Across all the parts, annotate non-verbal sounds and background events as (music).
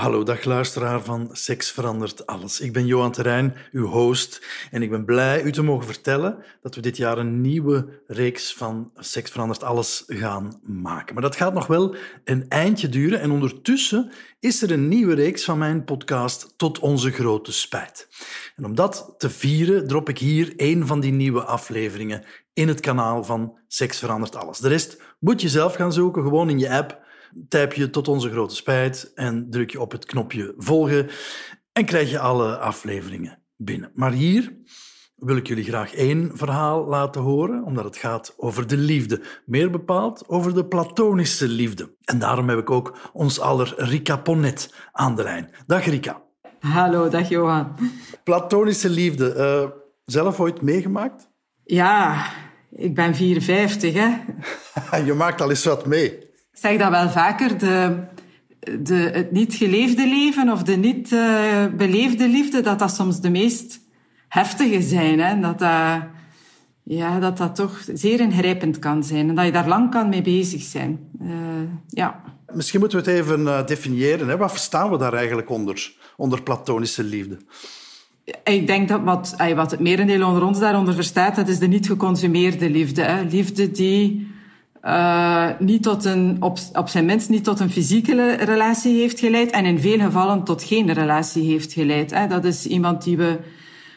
Hallo, dag luisteraar van Seks verandert alles. Ik ben Johan Terrein, uw host, en ik ben blij u te mogen vertellen dat we dit jaar een nieuwe reeks van Seks verandert alles gaan maken. Maar dat gaat nog wel een eindje duren en ondertussen is er een nieuwe reeks van mijn podcast Tot onze grote spijt. En om dat te vieren drop ik hier een van die nieuwe afleveringen in het kanaal van Seks verandert alles. De rest moet je zelf gaan zoeken, gewoon in je app typ je tot onze grote spijt en druk je op het knopje volgen en krijg je alle afleveringen binnen. Maar hier wil ik jullie graag één verhaal laten horen, omdat het gaat over de liefde. Meer bepaald over de platonische liefde. En daarom heb ik ook ons aller Rika Ponet aan de lijn. Dag Rika. Hallo, dag Johan. Platonische liefde. Uh, zelf ooit meegemaakt? Ja, ik ben 54, hè. (laughs) Je maakt al eens wat mee zeg dat wel vaker, de, de, het niet geleefde leven of de niet uh, beleefde liefde, dat dat soms de meest heftige zijn. Hè? Dat, dat, ja, dat dat toch zeer ingrijpend kan zijn en dat je daar lang kan mee bezig zijn. Uh, ja. Misschien moeten we het even uh, definiëren. Hè? Wat verstaan we daar eigenlijk onder, onder platonische liefde? Ik denk dat wat, wat het merendeel onder ons daaronder verstaat, dat is de niet geconsumeerde liefde. Hè? Liefde die uh, niet tot een, op, op zijn minst niet tot een fysieke relatie heeft geleid en in veel gevallen tot geen relatie heeft geleid. Hè. Dat is iemand die we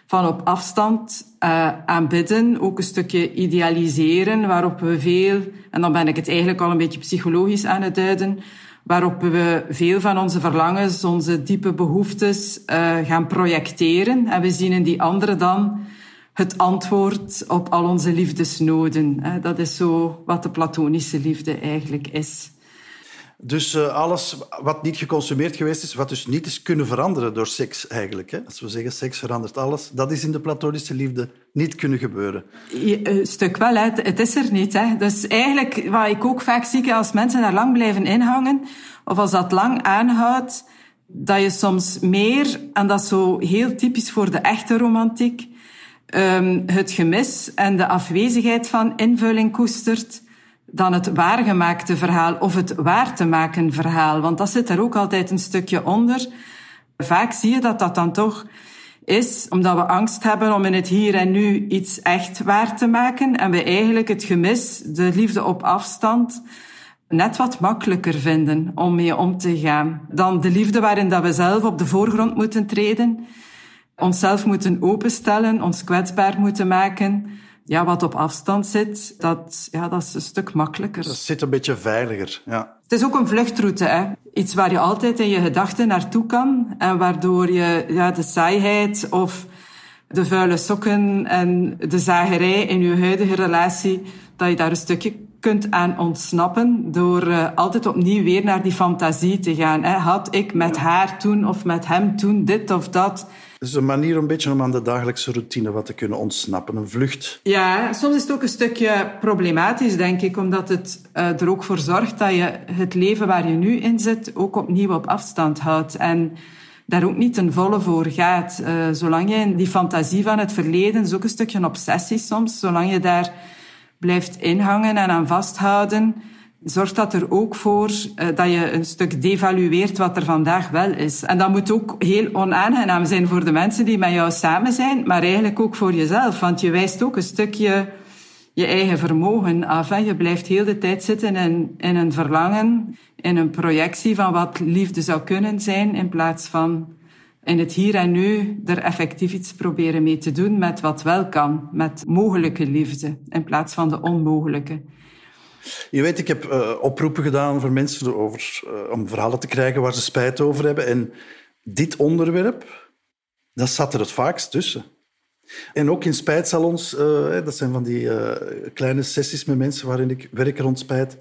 van op afstand uh, aanbidden, ook een stukje idealiseren, waarop we veel, en dan ben ik het eigenlijk al een beetje psychologisch aan het duiden, waarop we veel van onze verlangens, onze diepe behoeftes uh, gaan projecteren. En we zien in die anderen dan het antwoord op al onze liefdesnoden. Dat is zo wat de platonische liefde eigenlijk is. Dus uh, alles wat niet geconsumeerd geweest is, wat dus niet is kunnen veranderen door seks eigenlijk. Hè? Als we zeggen seks verandert alles, dat is in de platonische liefde niet kunnen gebeuren. een eh, stuk wel, hè. het is er niet. Hè. Dus eigenlijk, wat ik ook vaak zie, als mensen daar lang blijven inhangen, of als dat lang aanhoudt, dat je soms meer, en dat is zo heel typisch voor de echte romantiek, um, het gemis en de afwezigheid van invulling koestert dan het waargemaakte verhaal of het waar te maken verhaal. Want dat zit er ook altijd een stukje onder. Vaak zie je dat dat dan toch is omdat we angst hebben om in het hier en nu iets echt waar te maken en we eigenlijk het gemis, de liefde op afstand, net wat makkelijker vinden om mee om te gaan dan de liefde waarin dat we zelf op de voorgrond moeten treden onszelf moeten openstellen, ons kwetsbaar moeten maken. Ja, wat op afstand zit, dat, ja, dat is een stuk makkelijker. Dat zit een beetje veiliger, ja. Het is ook een vluchtroute, hè. Iets waar je altijd in je gedachten naartoe kan en waardoor je ja, de saaiheid of de vuile sokken en de zagerij in je huidige relatie, dat je daar een stukje kunt aan ontsnappen door uh, altijd opnieuw weer naar die fantasie te gaan. Hè. Had ik met haar toen of met hem toen dit of dat? Is een manier een beetje om aan de dagelijkse routine wat te kunnen ontsnappen, een vlucht. Ja, soms is het ook een stukje problematisch, denk ik, omdat het uh, er ook voor zorgt dat je het leven waar je nu in zit ook opnieuw op afstand houdt. En daar ook niet ten volle voor gaat. Uh, zolang je in die fantasie van het verleden, is ook een stukje een obsessie soms, zolang je daar blijft inhangen en aan vasthouden, zorgt dat er ook voor uh, dat je een stuk devalueert wat er vandaag wel is. En dat moet ook heel onaangenaam zijn voor de mensen die met jou samen zijn, maar eigenlijk ook voor jezelf. Want je wijst ook een stukje je eigen vermogen af. Hè. Je blijft heel de tijd zitten in, in een verlangen, in een projectie van wat liefde zou kunnen zijn, in plaats van in het hier en nu er effectief iets proberen mee te doen met wat wel kan, met mogelijke liefde, in plaats van de onmogelijke. Je weet, ik heb uh, oproepen gedaan voor mensen uh, om verhalen te krijgen waar ze spijt over hebben. En dit onderwerp, dat zat er het vaakst tussen. En ook in spijtsalons, uh, dat zijn van die kleine sessies met mensen waarin ik werk rond spijt.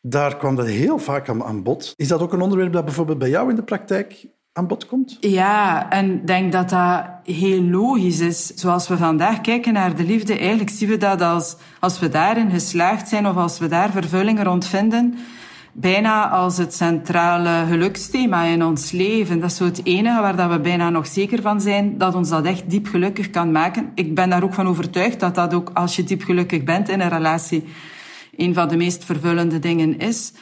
Daar kwam dat heel vaak aan, aan bod. Is dat ook een onderwerp dat bijvoorbeeld bij jou in de praktijk komt? Ja, en ik denk dat dat heel logisch is. Zoals we vandaag kijken naar de liefde, eigenlijk zien we dat als, als we daarin geslaagd zijn of als we daar vervulling rond vinden, bijna als het centrale geluksthema in ons leven. Dat is zo het enige waar dat we bijna nog zeker van zijn dat ons dat echt diep gelukkig kan maken. Ik ben daar ook van overtuigd dat dat ook als je diep gelukkig bent in een relatie een van de meest vervullende dingen is.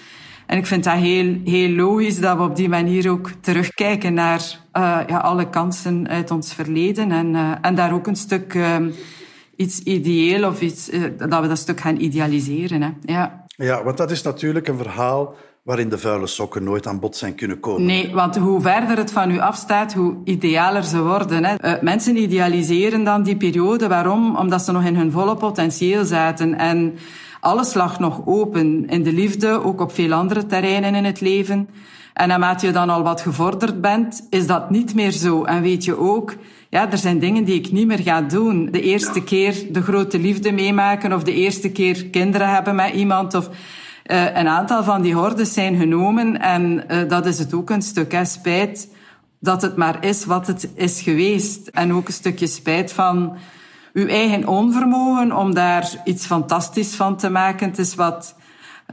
En ik vind dat heel, heel logisch dat we op die manier ook terugkijken naar uh, ja, alle kansen uit ons verleden. En, uh, en daar ook een stuk um, iets ideeel of iets, uh, dat we dat stuk gaan idealiseren. Hè. Ja. ja, want dat is natuurlijk een verhaal waarin de vuile sokken nooit aan bod zijn kunnen komen. Nee, want hoe verder het van u afstaat, hoe idealer ze worden. Hè. Mensen idealiseren dan die periode. Waarom? Omdat ze nog in hun volle potentieel zaten. En alles lag nog open. In de liefde, ook op veel andere terreinen in het leven. En naarmate je dan al wat gevorderd bent, is dat niet meer zo. En weet je ook, ja, er zijn dingen die ik niet meer ga doen. De eerste keer de grote liefde meemaken of de eerste keer kinderen hebben met iemand of... Uh, een aantal van die hordes zijn genomen en uh, dat is het ook een stuk spijt dat het maar is wat het is geweest. En ook een stukje spijt van uw eigen onvermogen om daar iets fantastisch van te maken. Het is wat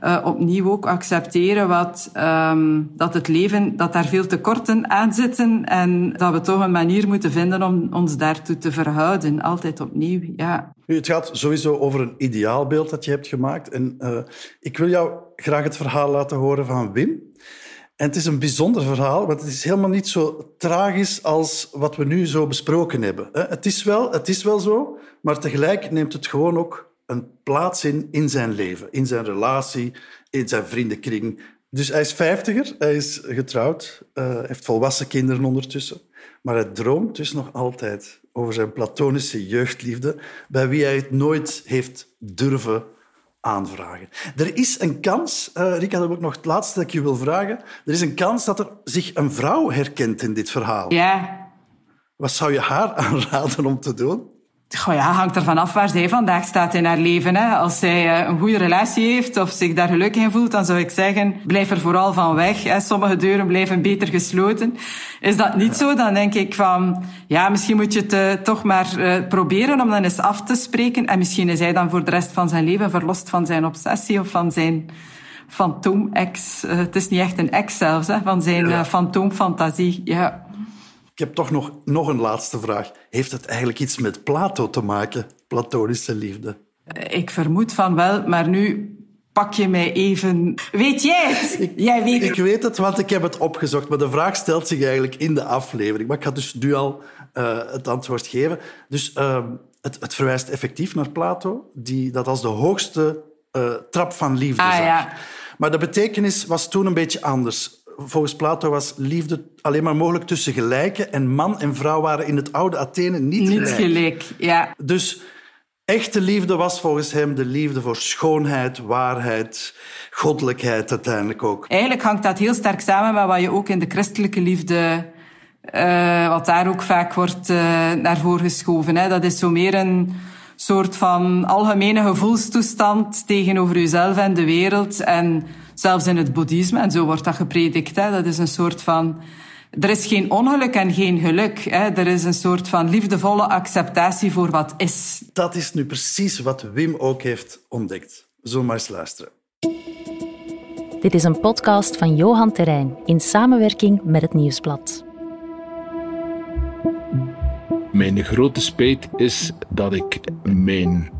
uh, opnieuw ook accepteren wat, um, dat het leven, dat daar veel tekorten aan zitten en dat we toch een manier moeten vinden om ons daartoe te verhouden. Altijd opnieuw, ja. Het gaat sowieso over een ideaalbeeld dat je hebt gemaakt. En uh, ik wil jou graag het verhaal laten horen van Wim. En het is een bijzonder verhaal, want het is helemaal niet zo tragisch als wat we nu zo besproken hebben. Het is wel, het is wel zo, maar tegelijk neemt het gewoon ook een plaats in in zijn leven, in zijn relatie, in zijn vriendenkring. Dus hij is vijftiger, hij is getrouwd, uh, heeft volwassen kinderen ondertussen. Maar hij droomt dus nog altijd over zijn platonische jeugdliefde, bij wie hij het nooit heeft durven aanvragen. Er is een kans, uh, Rika, dat ik nog het laatste dat ik je wil vragen. Er is een kans dat er zich een vrouw herkent in dit verhaal. Ja. Wat zou je haar (laughs) aanraden om te doen? Goh ja, hangt ervan af waar zij vandaag staat in haar leven. Hè. Als zij eh, een goede relatie heeft of zich daar gelukkig in voelt, dan zou ik zeggen, blijf er vooral van weg. Hè. Sommige deuren blijven beter gesloten. Is dat niet zo, dan denk ik van, ja, misschien moet je het uh, toch maar uh, proberen om dan eens af te spreken. En misschien is hij dan voor de rest van zijn leven verlost van zijn obsessie of van zijn fantoom-ex. het is niet echt een ex zelfs, hè, van zijn fantoomfantasie. Ja. Ik heb toch nog, nog een laatste vraag. Heeft het eigenlijk iets met Plato te maken, platonische liefde? Ik vermoed van wel, maar nu pak je mij even... Weet jij het? (laughs) Ik, jij weet ik weet het, want ik heb het opgezocht. Maar de vraag stelt zich eigenlijk in de aflevering. Maar ik ga dus nu al uh, het antwoord geven. Dus uh, het, het, verwijst effectief naar Plato, die dat als de hoogste uh, trap van liefde ah, zag. Ja. Maar de betekenis was toen een beetje anders volgens Plato was liefde alleen maar mogelijk tussen gelijken. En man en vrouw waren in het oude Athene niet, niet gelijk. gelijk. Ja. Dus echte liefde was volgens hem de liefde voor schoonheid, waarheid, goddelijkheid uiteindelijk ook. Eigenlijk hangt dat heel sterk samen met wat je ook in de christelijke liefde... Uh, wat daar ook vaak wordt uh, naar voren geschoven. Hè. Dat is zo meer een soort van algemene gevoelstoestand tegenover jezelf en de wereld. En zelfs in het boeddhisme, en zo wordt dat gepredikt, hè, dat is een soort van... Er is geen ongeluk en geen geluk. Hè. Er is een soort van liefdevolle acceptatie voor wat is. Dat is nu precies wat Wim ook heeft ontdekt. Zo maar eens luisteren. Dit is een podcast van Johan Terrein in samenwerking met het Nieuwsblad. Mijn grote spijt is dat ik mijn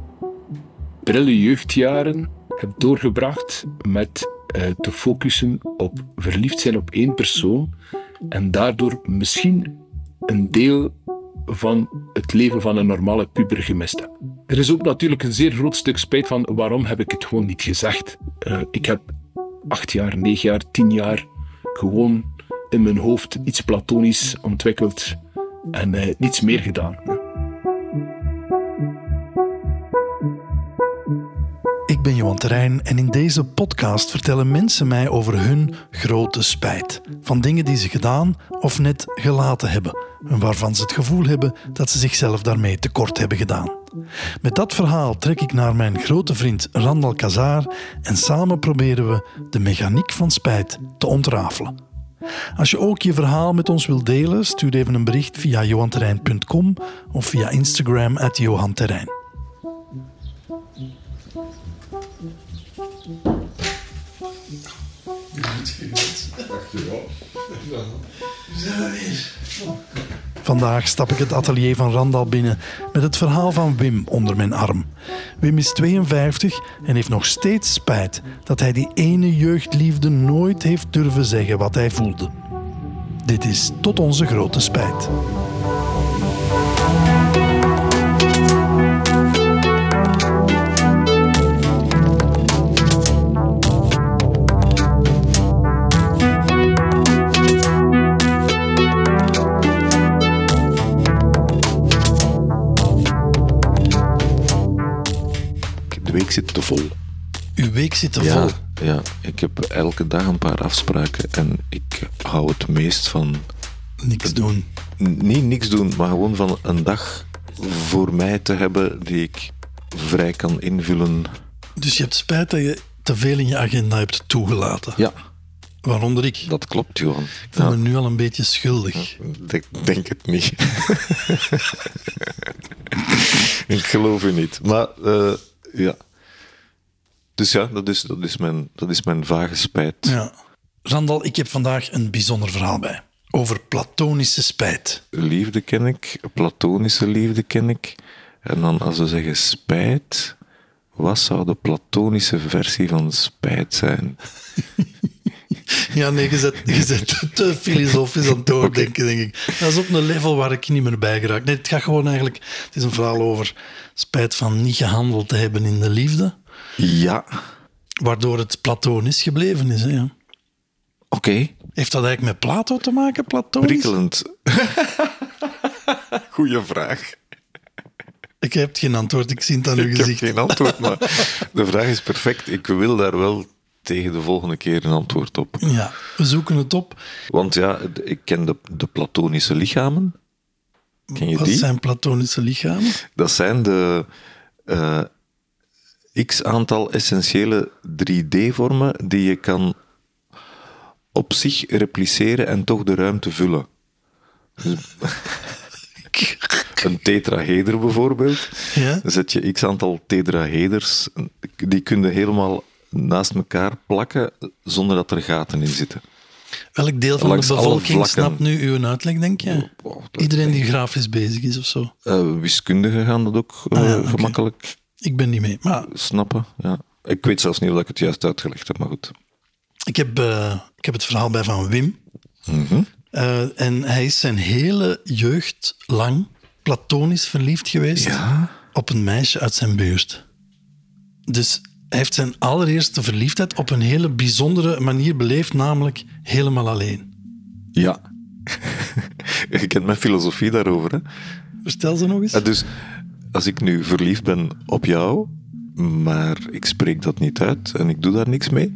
prille jeugdjaren heb doorgebracht met te focussen op verliefd zijn op één persoon en daardoor misschien een deel van het leven van een normale puber gemist heb. Er is ook natuurlijk een zeer groot stuk spijt van waarom heb ik het gewoon niet gezegd. Uh, ik heb acht jaar, negen jaar, tien jaar gewoon in mijn hoofd iets platonisch ontwikkeld en uh, niets meer gedaan. Ben Johan Terrein en in deze podcast vertellen mensen mij over hun grote spijt. Van dingen die ze gedaan of net gelaten hebben. En waarvan ze het gevoel hebben dat ze zichzelf daarmee tekort hebben gedaan. Met dat verhaal trek ik naar mijn grote vriend Randal Kazar en samen proberen we de mechaniek van spijt te ontrafelen. Als je ook je verhaal met ons wilt delen, stuur even een bericht via johanterrein.com of via Instagram at johanterrein. Vandaag stap ik het atelier van Randal binnen met het verhaal van Wim onder mijn arm. Wim is 52 en heeft nog steeds spijt dat hij die ene jeugdliefde nooit heeft durven zeggen wat hij voelde. Dit is tot onze grote spijt. Zit te vol. Uw week zit te Ja, vol. ja, ik heb elke dag een paar afspraken en ik hou het meest van Niks doen. niet niks doen, maar gewoon van een dag voor mij te hebben die ik vrij kan invullen. Dus je hebt spijt dat je te veel in je agenda hebt toegelaten. Ja, Waaronder ik. dat klopt, Johan. Ik voel me nu al een beetje schuldig. Ik denk het niet. (laughs) ik geloof u niet. Maar eh, ja. Dus ja, dat is, dat, is mijn, dat is mijn vage spijt. Ja. Randal, ik heb vandaag een bijzonder verhaal bij. Over platonische spijt. Liefde ken ik, platonische liefde ken ik. En dan als we zeggen spijt, wat zou de platonische versie van spijt zijn? (laughs) Ja, nee, je zet, je zet te filosofisch aan het (laughs) doordenken, denk ik. Dat is op een level waar ik niet meer bij geraak. Nee, het gaat gewoon eigenlijk... Het is een verhaal over spijt van niet gehandeld te hebben in de liefde. Ja, Waardoor het platonisch gebleven is. Hè, ja. oké. Heeft dat eigenlijk met Plato te maken, platonisch? Prikkelend. (laughs) Goeie vraag. Ik heb geen antwoord, ik zie het aan uw Ik gezicht. heb geen antwoord, maar de vraag is perfect. Ik wil daar wel tegen de volgende keer een antwoord op. Ja, we zoeken het op. Want ja, ik ken de, de platonische lichamen. Ken je Wat die? zijn platonische lichamen? Dat zijn de eh, x aantal essentiële 3D-vormen die je kan op zich repliceren en toch de ruimte vullen. Dus- (laughs) een tetraheder bijvoorbeeld. Ja? Dan zet je x aantal tetraheders, die kun je helemaal naast elkaar plakken zonder dat er gaten in zitten. Welk deel van Langs de bevolking snapt nu uw uitleg, denk je? Oh, dat Iedereen denk die grafisch bezig is of zo. Eh, wiskundigen gaan dat ook eh, Ah ja, gemakkelijk Ik ben niet mee. Maar snappen. Ja. Ik weet zelfs niet of ik het juist uitgelegd heb, maar goed. ik heb, eh, ik heb het verhaal bij van Wim. Mhm. Eh, en hij is zijn hele jeugd lang platonisch verliefd geweest Ja? op een meisje uit zijn buurt. Dus hij heeft zijn allereerste verliefdheid op een hele bijzondere manier beleefd, namelijk helemaal alleen. Ja. (laughs) je kent mijn filosofie daarover. Hè? Vertel ze nog eens. Ja, dus als ik nu verliefd ben op jou, maar ik spreek dat niet uit en ik doe daar niks mee,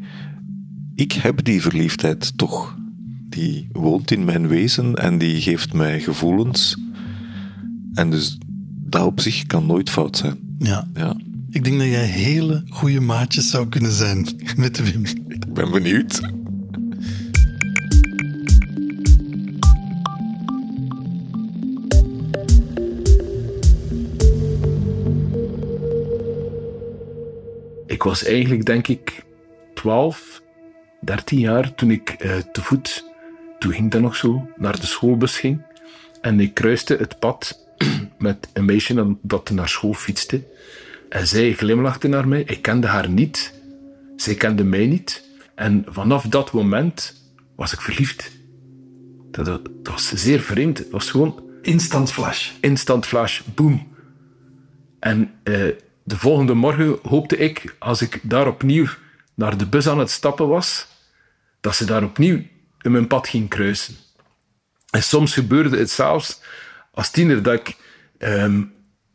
ik heb die verliefdheid toch. Die woont in mijn wezen en die geeft mij gevoelens. En dus dat op zich kan nooit fout zijn. Ja. Ja. Ik denk dat jij hele goede maatjes zou kunnen zijn (laughs) met Wim. Ik ben benieuwd. Ik was eigenlijk, denk ik, 12, 13 jaar toen ik eh, te voet, toen ging dat nog zo, naar de schoolbus ging. En ik kruiste het pad (clears throat) met een meisje dat- naar school fietste. En zij glimlachte naar mij. Ik kende haar niet. Zij kende mij niet. En vanaf dat moment was ik verliefd. Dat, dat was zeer vreemd. Het was gewoon Instant flash. instant flash, boom. En eh, de volgende morgen hoopte ik, als ik daar opnieuw naar de bus aan het stappen was, dat ze daar opnieuw in mijn pad ging kruisen. En soms gebeurde het zelfs als tiener dat ik, ehm,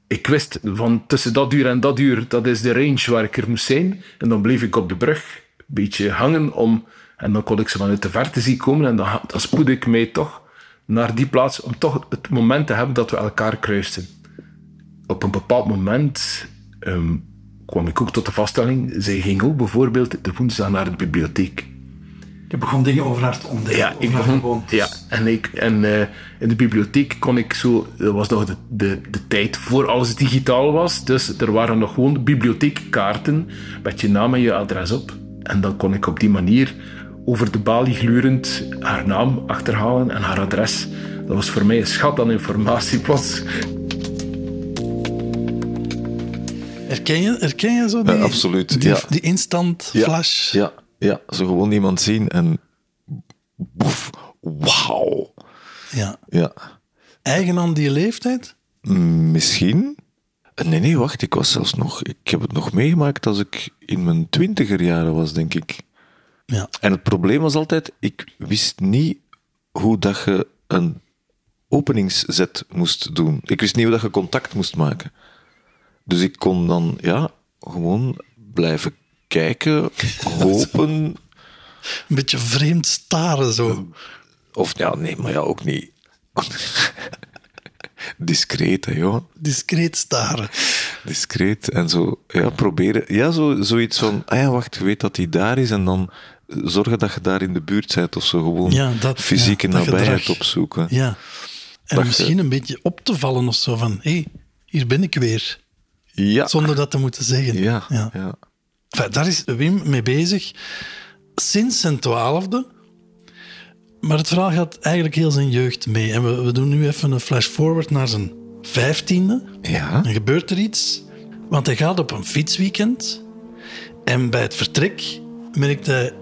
ik wist van tussen dat uur en dat uur, dat is de range waar ik er moest zijn. En dan bleef ik op de brug een beetje hangen om, en dan kon ik ze vanuit de verte zien komen en dan, dan spoedde ik mij toch naar die plaats om toch het moment te hebben dat we elkaar kruisten. Op een bepaald moment ehm, kwam ik ook tot de vaststelling, zij ging ook bijvoorbeeld de woensdag naar de bibliotheek. Je begon dingen over haar te ontdekken. Ja, ik begon, ja en, ik, en eh, in de bibliotheek kon ik zo... Dat was nog de, de, de tijd voor alles digitaal was. Dus er waren nog gewoon bibliotheekkaarten met je naam en je adres op. En dan kon ik op die manier over de balie glurend haar naam achterhalen en haar adres Dat was voor mij een schat aan informatie (laughs) plots. Herken je, herken je zo die, absoluut, die, ja. die instant Ja, flash? Ja, ja, zo gewoon iemand zien en... Boef, wauw. Ja. Ja. Eigen aan die leeftijd? Mm, Misschien. Nee, nee, wacht. Ik was zelfs nog... Ik heb het nog meegemaakt als ik in mijn twintiger jaren was, denk ik. Ja. En het probleem was altijd, ik wist niet hoe dat je een openingszet moest doen. Ik wist niet hoe dat je contact moest maken. Dus ik kon dan, ja, gewoon blijven kijken, (laughs) hopen. Een beetje vreemd staren zo. Of ja, nee, maar ja, ook niet. (laughs) Discreet, hè, joh. Discreet staren. Discreet en zo, ja, proberen. Ja, zo, zoiets van, ah ja, wacht, je weet dat hij daar is en dan zorgen dat je daar in de buurt bent of zo. Gewoon Ja, dat- fysieke ja, nabijheid opzoeken. Ja. En Dat je- misschien een beetje op te vallen of zo van, hé, hey, hier ben ik weer. Ja. Zonder dat te moeten zeggen. Ja, ja. ja. Enfin, daar is Wim mee bezig sinds zijn twaalfde. Maar het verhaal gaat eigenlijk heel zijn jeugd mee. En we, we doen nu even een flash forward naar zijn vijftiende. Ja. Dan gebeurt er iets. Want hij gaat op een fietsweekend. En bij het vertrek merkt hij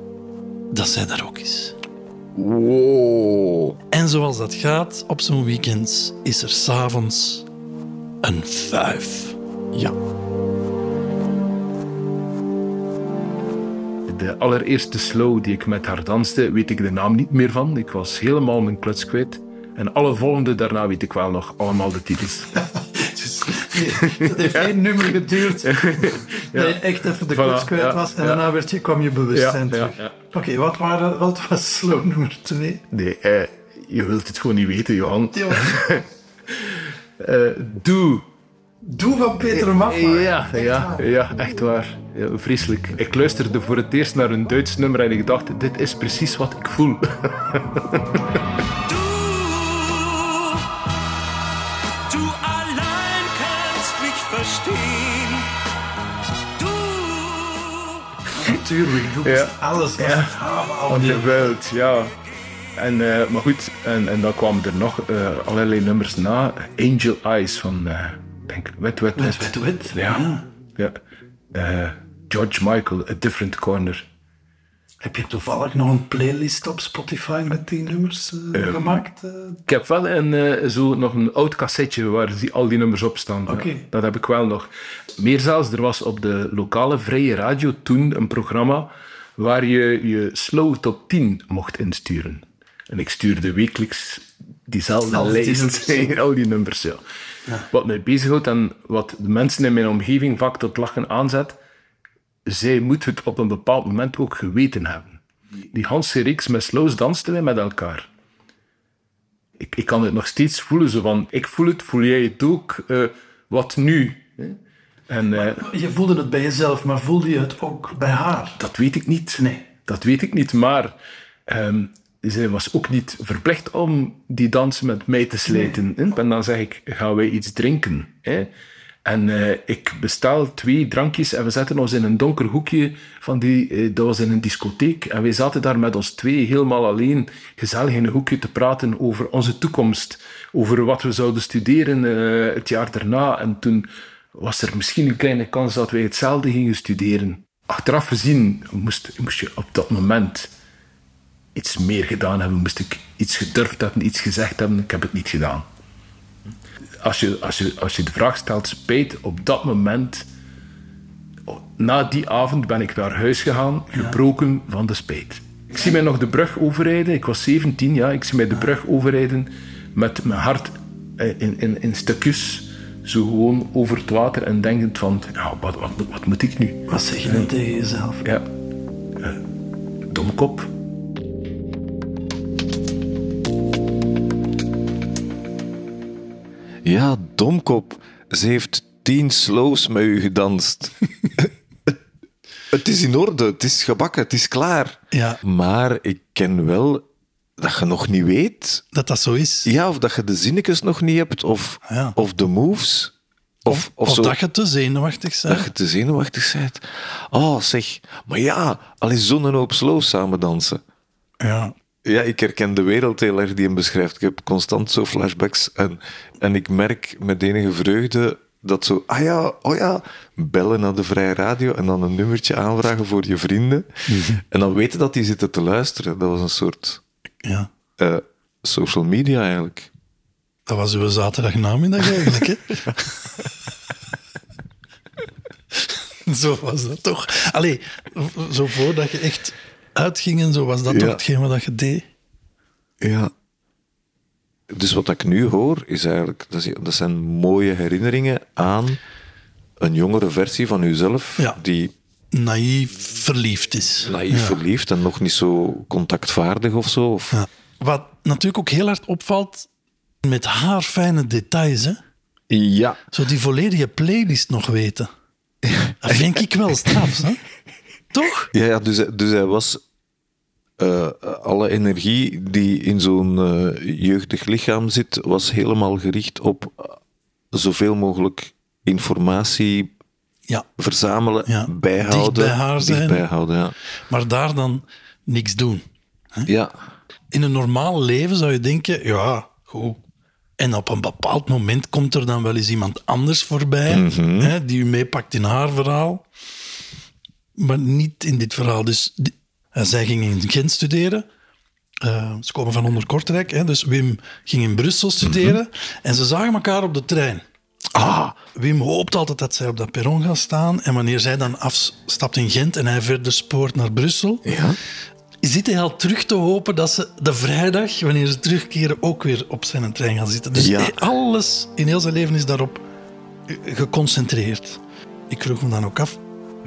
dat zij daar ook is. Wow. En zoals dat gaat op zo'n weekend, is er s'avonds een vuif. Ja. De allereerste slow die ik met haar danste, weet ik de naam niet meer van. Ik was helemaal mijn kluts kwijt. En alle volgende daarna weet ik wel nog allemaal de titels. (laughs) Het heeft één nummer geduurd. (laughs) Dat je echt even de Voilà, koers kwijt ja, was. En ja. daarna werd je, kwam je bewustzijn Ja, ja, terug. ja. Oké, wat, waren- wat was slow nummer twee? Nee, eh, je wilt het gewoon niet weten, Johan. (laughs) Eh, doe. Doe van Peter Maffay. Ja, ja, ja, echt waar. Ja, vreselijk. Ik luisterde voor het eerst naar een Duits nummer en ik dacht, dit is precies wat ik voel. (laughs) Du allein kannst mich verstehen. Du Natuurlijk, doe Ja. alles. Ja. Ja. Van de wereld, ja. En, eh, maar goed, en, en dan kwamen er nog eh, allerlei nummers na. Angel Eyes van, eh, denk Wet, Wet, wet, wet. Ja. ja. Eh, George Michael, A Different Corner. Heb je toevallig nog een playlist op Spotify met die nummers eh, gemaakt? eh? Ik heb wel een, zo nog een oud cassetje waar die, al die nummers op staan. Ja, dat heb ik wel nog. Meer zelfs, er was op de lokale vrije radio toen een programma waar je je slow top 10 mocht insturen. En ik stuurde wekelijks diezelfde lijst. (laughs) al die nummers, ja. Wat mij bezighoudt en wat de mensen in mijn omgeving vaak tot lachen aanzet, zij moet het op een bepaald moment ook geweten hebben. Die Hanse reeks met slows dansten wij met elkaar ik, ik kan het nog steeds voelen. Zo van, ik voel het, voel jij het ook? Eh, wat nu? En eh, Je voelde het bij jezelf, maar voelde je het ook bij haar? dat weet ik niet. Nee. Dat weet ik niet, maar ehm, zij was ook niet verplicht om die dansen met mij te slijten. En dan zeg ik, gaan wij iets drinken? Hè? En eh, ik bestel twee drankjes en we zetten ons in een donker hoekje van die, eh, dat was in een discotheek. En wij zaten daar met ons twee helemaal alleen, gezellig in een hoekje te praten over onze toekomst. Over wat we zouden studeren eh, het jaar daarna. En toen was er misschien een kleine kans dat wij hetzelfde gingen studeren. Achteraf gezien moest, moest je op dat moment iets meer gedaan hebben. Moest ik iets gedurfd hebben, iets gezegd hebben. Ik heb het niet gedaan. Als je, als je, als je de vraag stelt, spijt, op dat moment, oh, na die avond ben ik naar huis gegaan, gebroken van de spijt. Ik zie mij nog de brug overrijden. Ik was 17 jaar. Ik zie mij de brug overrijden met mijn hart eh, in, in, in stukjes. Zo gewoon over het water en denkend van, nou, wat, wat, wat moet ik nu? Wat zeg je dan tegen jezelf? Ja. Eh, domkop. Ja, domkop. Ze heeft tien slows met u gedanst. het is in orde, het is gebakken, het is klaar. Ja. Maar ik ken wel dat je nog niet weet. Dat dat zo is? Ja, of dat je de zinnetjes nog niet hebt, of, Ja. of de moves. Of, of, Of zo, dat je te zenuwachtig bent? dat je te zenuwachtig bent. Oh, zeg. Maar ja, al is zo'n hoop slows samen dansen. Ja. Ja, ik herken de wereld heel erg die hem beschrijft. Ik heb constant zo flashbacks en, en ik merk met enige vreugde dat zo, ah ja, oh ja, bellen naar de vrije radio en dan een nummertje aanvragen voor je vrienden. En dan weten dat die zitten te luisteren. Dat was een soort Ja. eh, social media eigenlijk. Dat was uw zaterdagnamiddag eigenlijk, hè? (laughs) zo was dat toch? Allee, zo voordat je echt uitging en zo, was dat Ja. toch hetgeen wat je deed? Ja. Dus wat ik nu hoor, is eigenlijk, dat, zijn mooie herinneringen aan een jongere versie van uzelf, Ja. die Naïef verliefd is. naïef Ja. verliefd en nog niet zo contactvaardig of zo. Of, Ja. Wat natuurlijk ook heel hard opvalt, met haar fijne details, hè? ja. Zo die volledige playlist nog weten. (laughs) Dat vind ik wel straf, hè? Toch? Ja, ja dus, dus hij was. eh, alle energie die in zo'n eh, jeugdig lichaam zit, was helemaal gericht op eh, zoveel mogelijk informatie Ja. verzamelen, Ja. bijhouden. Dicht bij haar dicht zijn. bijhouden, ja. Maar daar dan niks doen. ja. In een normaal leven zou je denken, ja, goed. En op een bepaald moment komt er dan wel eens iemand anders voorbij, Mhm. hè, die u meepakt in haar verhaal. Maar niet in dit verhaal. Dus die- zij ging in Gent studeren. Eh, ze komen van onder Kortrijk, hè, dus Wim ging in Brussel studeren. En ze zagen elkaar op de trein. Ah, Wim hoopt altijd dat zij op dat perron gaat staan. En wanneer zij dan afstapt in Gent en hij verder spoort naar Brussel, Ja. zit hij al terug te hopen dat ze de vrijdag, wanneer ze terugkeren, ook weer op zijn trein gaan zitten. Dus Ja. alles in heel zijn leven is daarop eh, geconcentreerd. Ik vroeg me dan ook af,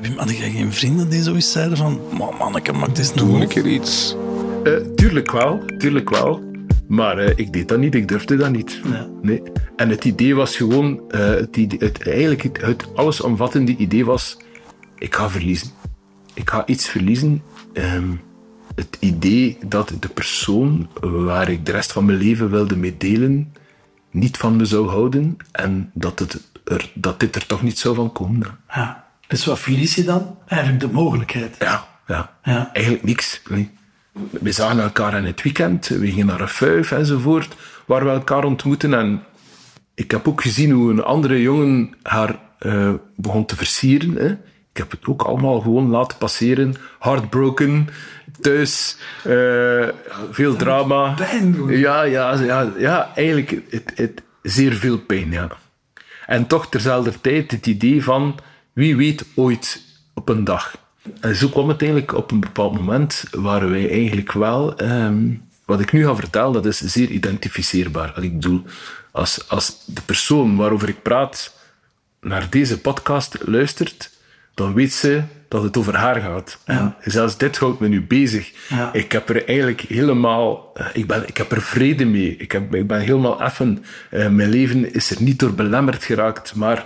Wim, had jij geen vrienden die zoiets zeiden van, "Man, manneke, maak dit Doe nou een keer iets. Eh, tuurlijk wel, tuurlijk wel. Maar eh, ik deed dat niet, ik durfde dat niet. Ja. Nee. En het idee was gewoon, eh, het, idee, het, eigenlijk het, het allesomvattende idee was, ik ga verliezen. Ik ga iets verliezen. Ehm, het idee dat de persoon waar ik de rest van mijn leven wilde mee delen, niet van me zou houden en dat, het er, dat dit er toch niet zou van komen. Ja. Dus wat verlies je dan? Eigenlijk de mogelijkheid. Ja, ja. Ja. eigenlijk niks. Nee. We zagen elkaar in het weekend, we gingen naar een fuif enzovoort, waar we elkaar ontmoeten. En ik heb ook gezien hoe een andere jongen haar eh, begon te versieren. Hè. Ik heb het ook allemaal gewoon laten passeren. Heartbroken, thuis, eh, veel drama. pijn doen. Ja, ja, ja, ja eigenlijk het, het, zeer veel pijn, ja. En toch terzelfde tijd het idee van wie weet ooit op een dag. En zo kwam het eigenlijk op een bepaald moment waar wij eigenlijk wel, ehm, wat ik nu ga vertellen, dat is zeer identificeerbaar. Ik bedoel, als, als de persoon waarover ik praat naar deze podcast luistert, dan weet ze dat het over haar gaat. En zelfs dit houdt me nu bezig. Ja. Ik heb er eigenlijk helemaal, eh, ik, ben, ik heb er vrede mee. Ik, heb, ik ben helemaal effen. Eh, mijn leven is er niet door belemmerd geraakt. Maar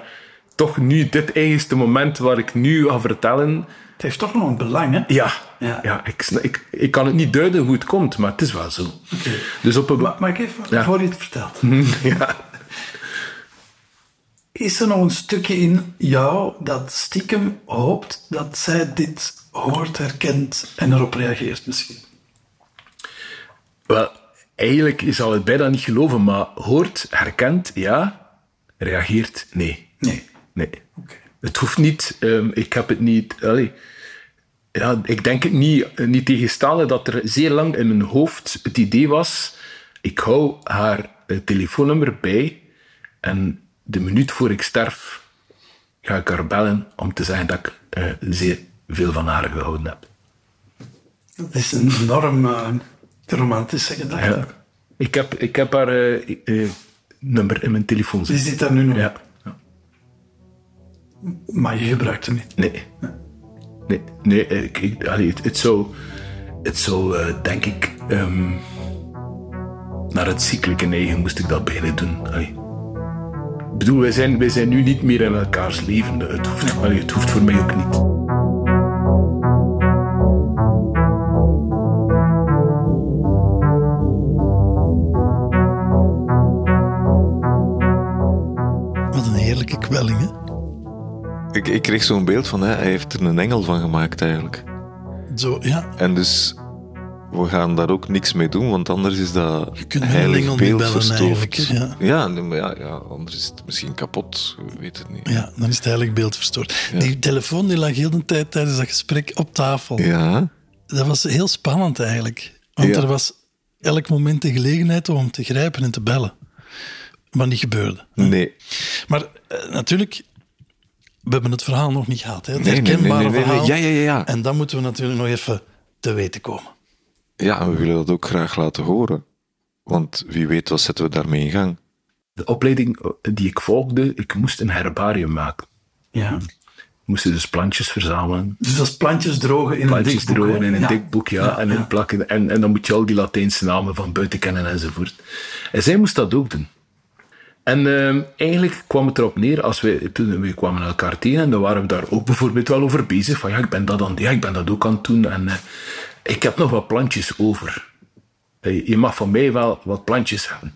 toch nu, dit eigenste moment waar ik nu ga vertellen, Het heeft toch nog een belang, hè? ja, Ja. ja. ik, ik, ik kan het niet duiden hoe het komt, maar het is wel zo. Dus op een... Maar, maar ik even, Ja. voor je het vertelt. (laughs) ja. Is er nog een stukje in jou dat stiekem hoopt dat zij dit hoort, herkent en erop reageert misschien? Wel, eigenlijk zal het bijna niet geloven, maar hoort, herkent, ja. Reageert, nee. Nee. Nee. Het hoeft niet, ehm, ik heb het niet, allee, ja, ik denk het niet, niet tegenstaande dat er zeer lang in mijn hoofd het idee was, ik hou haar eh, telefoonnummer bij en de minuut voor ik sterf ga ik haar bellen om te zeggen dat ik eh, zeer veel van haar gehouden heb. Dat is een enorm eh, romantische gedachte. Ja. Ik, heb, ik heb haar nummer in mijn telefoon Die zitten. zit daar nu nog Ja. Maar je gebruikt hem niet. Nee. Nee, nee allee, het, het zou, het zou eh, denk ik, ehm, naar het ziekelijke neigen moest ik dat bijna doen. Allee. Ik bedoel, wij zijn, wij zijn nu niet meer in elkaars leven. Het hoeft, het hoeft voor mij ook niet. Ik, ik kreeg zo'n beeld van, hè, hij heeft er een engel van gemaakt eigenlijk. Zo, ja. En dus we gaan daar ook niks mee doen, want anders is dat Je kunt met een heilig beeld bellen verstoord. ja. Ja, nee, ja, ja, anders is het misschien kapot. We weten het niet. Ja, dan is het eigenlijk beeld verstoord. Die telefoon die lag heel de tijd tijdens dat gesprek op tafel. Ja, Dat was heel spannend eigenlijk. Want er was elk moment de gelegenheid om hem te grijpen en te bellen. Maar niet gebeurde. nee. Maar eh, natuurlijk, we hebben het verhaal nog niet gehad. Hè? Het Nee, nee, nee, herkenbare nee, nee, nee. verhaal. Ja, ja, ja, ja. En dan moeten we natuurlijk nog even te weten komen. Ja, en we willen dat ook graag laten horen. Want wie weet, wat zetten we daarmee in gang? De opleiding die ik volgde, ik moest een herbarium maken. Ja. Ik moest dus plantjes verzamelen. Dus dat is plantjes drogen in Plantjes een dik boek, drogen in een Ja. dik boek, ja. en inplakken. En, en dan moet je al die Latijnse namen van buiten kennen enzovoort. En zij moest dat ook doen. En ehm, eigenlijk kwam het erop neer, als wij, toen we kwamen elkaar tegen, en dan waren we daar ook bijvoorbeeld wel over bezig, van ja, ik ben dat aan ja, ik ben dat ook aan het doen, en eh, ik heb nog wat plantjes over. Eh, Je mag van mij wel wat plantjes hebben.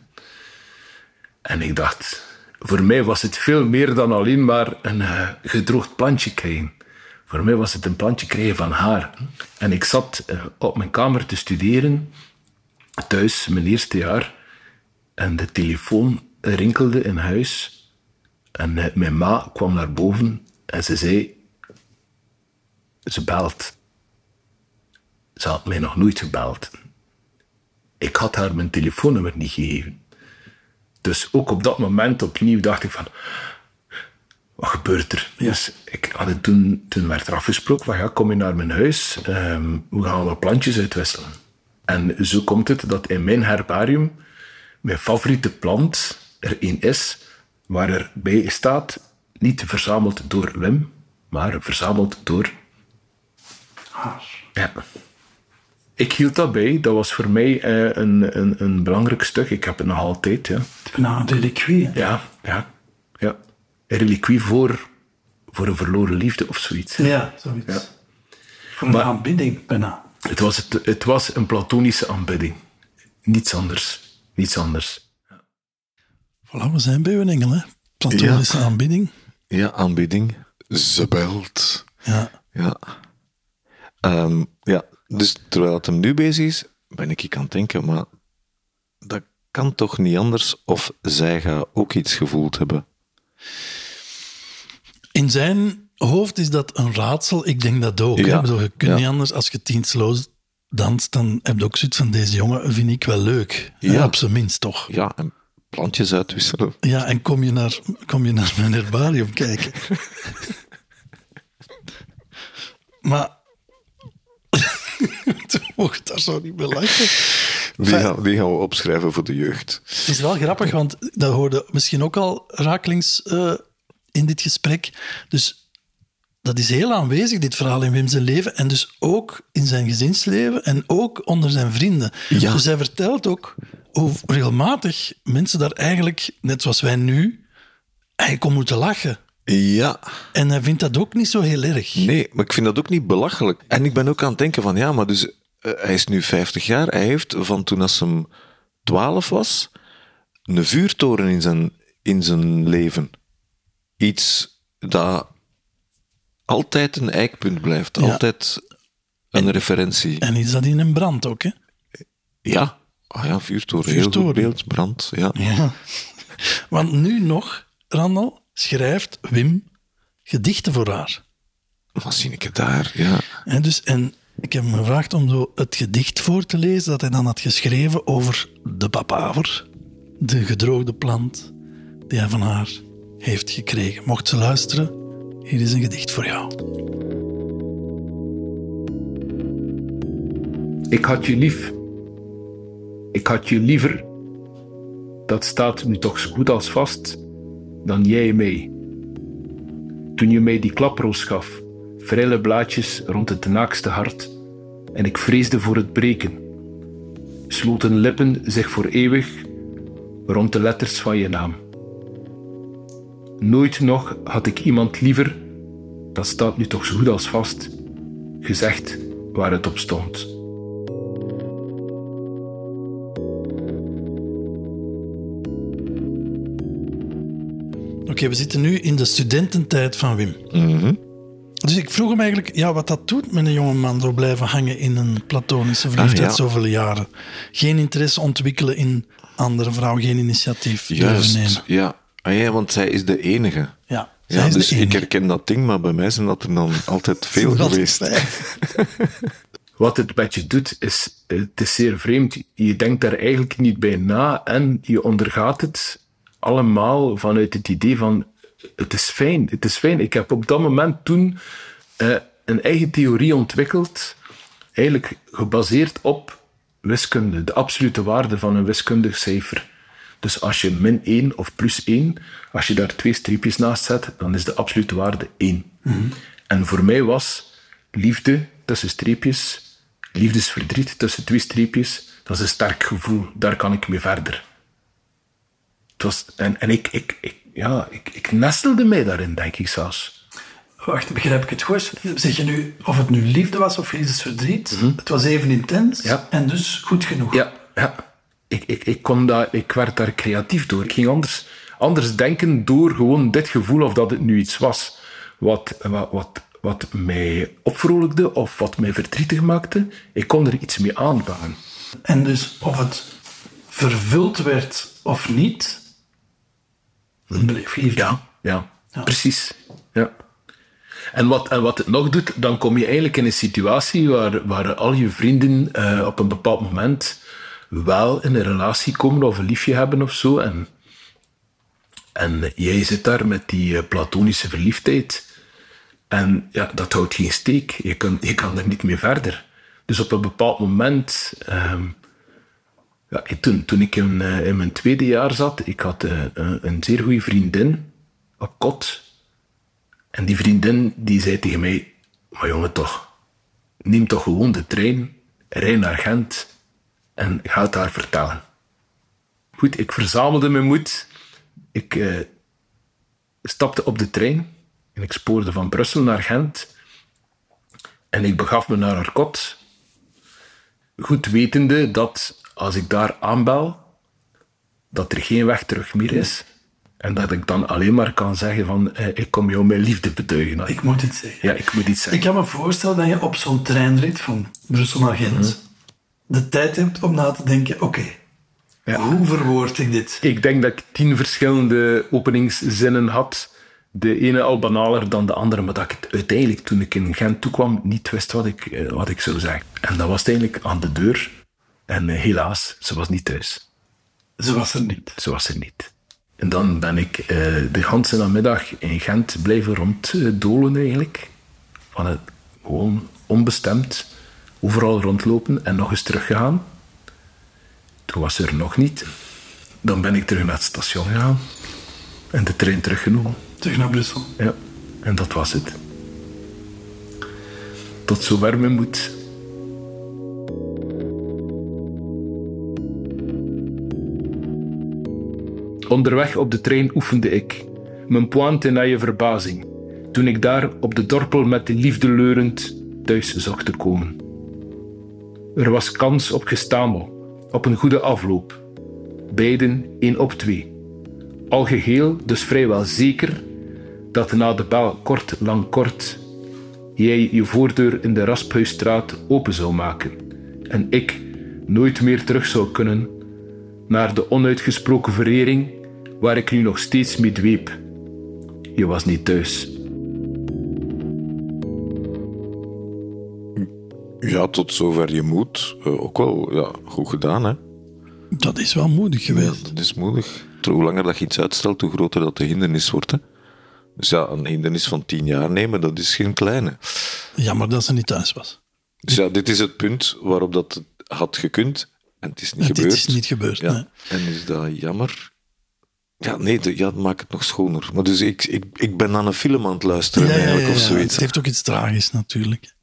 En ik dacht, voor mij was het veel meer dan alleen maar een eh, gedroogd plantje krijgen. Voor mij was het een plantje krijgen van haar. En ik zat op mijn kamer te studeren, thuis, mijn eerste jaar. En de telefoon rinkelde in huis. En eh, mijn ma kwam naar boven en ze zei... Ze belt. Ze had mij nog nooit gebeld. Ik had haar mijn telefoonnummer niet gegeven. Dus ook op dat moment opnieuw dacht ik van... Wat gebeurt er? Dus ik had het toen, toen werd er afgesproken van ja, kom je naar mijn huis, ehm, we gaan wat plantjes uitwisselen. En zo komt het dat in mijn herbarium mijn favoriete plant er één is, waar erbij staat, niet verzameld door Wim, maar verzameld door ja. Ik hield dat bij. Dat was voor mij eh, een, een, een belangrijk stuk. Ik heb het nog altijd. Ja, Nou, een reliquie. ja, ja. ja. Een reliquie voor, voor een verloren liefde of zoiets. Ja, zoiets. Ja. Voor een Maar- aanbidding, bijna. Het, was het, het was een platonische aanbidding. Niets anders. Niets anders. Voilà, we zijn bij een engel, hè. Platonische aanbidding. Ja, aanbieding. Ze belt. Ja. Ja. Ehm, ja, dus terwijl het hem nu bezig is, ben ik aan het denken, maar dat kan toch niet anders of zij gaat ook iets gevoeld hebben. In zijn hoofd is dat een raadsel. Ik denk dat ook. Ja. Bedoel, je kunt Ja. niet anders. Als je tiensloos danst, dan heb je ook zoiets van deze jongen vind ik wel leuk. Ja. Ja. Op zijn minst toch. Ja, en plantjes uitwisselen. Ja, en kom je naar, kom je naar mijn herbarium kijken. (laughs) maar... (laughs) Mocht daar zo niet bij lachen. Die gaan, die gaan we opschrijven voor de jeugd. Het is wel grappig, want dat hoorde misschien ook al rakelings eh, in dit gesprek. Dus dat is heel aanwezig, dit verhaal in Wim zijn leven. En dus ook in zijn gezinsleven en ook onder zijn vrienden. Ja. Dus hij vertelt ook hoe regelmatig mensen daar eigenlijk, net zoals wij nu, eigenlijk om moeten lachen. Ja, En hij vindt dat ook niet zo heel erg. nee, maar ik vind dat ook niet belachelijk. En ik ben ook aan het denken van, ja, maar dus, eh, hij is nu 50 jaar. Hij heeft van toen als hem 12 was, een vuurtoren in zijn, in zijn leven. Iets dat altijd een eikpunt blijft. Ja. Altijd een referentie. En iets dat in een brand ook, hè? Ja. Ah ja, vuurtoren. Heel Vuurtoren. beeld. Brand. Ja. Ja. Want nu nog, Randal, schrijft Wim gedichten voor haar. Wat zie ik het daar? Ja. En, dus, en ik heb hem gevraagd om zo het gedicht voor te lezen dat hij dan had geschreven over de papaver, de gedroogde plant die hij van haar heeft gekregen. Mocht ze luisteren, hier is een gedicht voor jou. Ik had je lief. Ik had je liever. Dat staat nu toch zo goed als vast. Dan jij mij. Toen je mij die klaproos gaf, frille blaadjes rond het naakste hart, en ik vreesde voor het breken, sloten lippen zich voor eeuwig rond de letters van je naam. Nooit nog had ik iemand liever, dat staat nu toch zo goed als vast, gezegd waar het op stond. Oké, we zitten nu in de studententijd van Wim. Dus ik vroeg hem eigenlijk ja, wat dat doet met een jonge man door blijven hangen in een platonische verliefdheid Ah, ja. zoveel jaren. Geen interesse ontwikkelen in andere vrouwen, geen initiatief durven Juist, nemen. ja. Ah, ja. Want zij is de enige. Ja, zij Ja, is dus de ik herken dat ding, maar bij mij zijn dat er dan (laughs) altijd veel geweest. (laughs) Wat het met je doet, is, eh, het is zeer vreemd. Je denkt daar eigenlijk niet bij na en je ondergaat het allemaal vanuit het idee van, het is fijn, het is fijn. Ik heb op dat moment toen eh, een eigen theorie ontwikkeld, eigenlijk gebaseerd op wiskunde, de absolute waarde van een wiskundig cijfer. Dus als je min 1 of plus 1, als je daar twee streepjes naast zet, dan is de absolute waarde 1. En voor mij was liefde tussen streepjes, liefdesverdriet tussen twee streepjes, dat is een sterk gevoel. Daar kan ik mee verder. Het was, en en ik, ik, ik, ja, ik, ik nestelde mij daarin, denk ik zelfs. Wacht, begrijp ik het goed? Zeg je nu of het nu liefde was of liefdesverdriet? Het was even intens Ja. en dus goed genoeg. Ja, ja. Ik, ik, ik, kon daar, ik werd daar creatief door. Ik ging anders, anders denken door gewoon dit gevoel of dat het nu iets was wat, wat, wat, wat mij opvrolijkde of wat mij verdrietig maakte. Ik kon er iets mee aanvangen. En dus of het vervuld werd of niet, Ja, ja, precies. Ja. En, wat, en wat het nog doet, dan kom je eigenlijk in een situatie waar, waar al je vrienden eh, op een bepaald moment wel in een relatie komen of een liefje hebben of zo. En, en jij zit daar met die eh, platonische verliefdheid. En ja, dat houdt geen steek. Je kan, je kan er niet meer verder. Dus op een bepaald moment ehm, toen, toen ik in, eh, in mijn tweede jaar zat, ik had eh, een, een zeer goede vriendin op kot. En die vriendin die zei tegen mij, maar jongen toch, neem toch gewoon de trein, rij naar Gent en ga het daar vertellen. Goed, ik verzamelde mijn moed. Ik eh, stapte op de trein en ik spoorde van Brussel naar Gent. En ik begaf me naar haar kot goed wetende dat als ik daar aanbel, dat er geen weg terug meer is. En dat ik dan alleen maar kan zeggen van, eh, ik kom jou mijn liefde betuigen. Ik moet iets zeggen. Ja, ik moet iets zeggen. Ik kan me voorstellen dat je op zo'n treinrit van Brussel naar Gent de tijd hebt om na te denken, oké, Ja. hoe verwoord ik dit? Ik denk dat ik tien verschillende openingszinnen had. De ene al banaler dan de andere, maar dat ik uiteindelijk, toen ik in Gent toekwam, niet wist wat ik, eh, wat ik zou zeggen. En dat was eigenlijk aan de deur. En eh, helaas, ze was niet thuis. Ze was er niet. Zo was er niet. En dan ben ik eh, de ganse namiddag in Gent blijven ronddolen eigenlijk. Van het gewoon onbestemd overal rondlopen en nog eens teruggegaan. Toen was ze er nog niet. Dan ben ik terug naar het station gegaan en de trein teruggenomen. Terug naar Brussel. Ja, en dat was het. Tot zover mijn moed. Onderweg op de trein oefende ik mijn pointe naar je verbazing, toen ik daar op de dorpel met de liefde leurend thuis zocht te komen. Er was kans op gestamel, op een goede afloop. Beiden één op twee. Al geheel dus vrijwel zeker dat na de bel kort lang kort jij je voordeur in de Rasphuisstraat open zou maken en ik nooit meer terug zou kunnen naar de onuitgesproken verering waar ik nu nog steeds mee dweep. Je was niet thuis. Ja, tot zover je moet. Eh, ook wel ja, goed gedaan, hè? Dat is wel moedig geweest. Dat is moedig. Hoe langer dat je iets uitstelt, hoe groter dat de hindernis wordt. Hè? Dus ja, een hindernis van tien jaar nemen, dat is geen kleine. Jammer dat ze niet thuis was. Dus ja, dit is het punt waarop dat het had gekund en het is niet En gebeurd. is niet gebeurd, Ja. nee. En is dat jammer? Ja, nee, de- ja, maak het nog schoner. Maar dus ik, ik, ik ben aan een film aan het luisteren Ja, eigenlijk, of zoiets. Het heeft ook iets tragisch natuurlijk.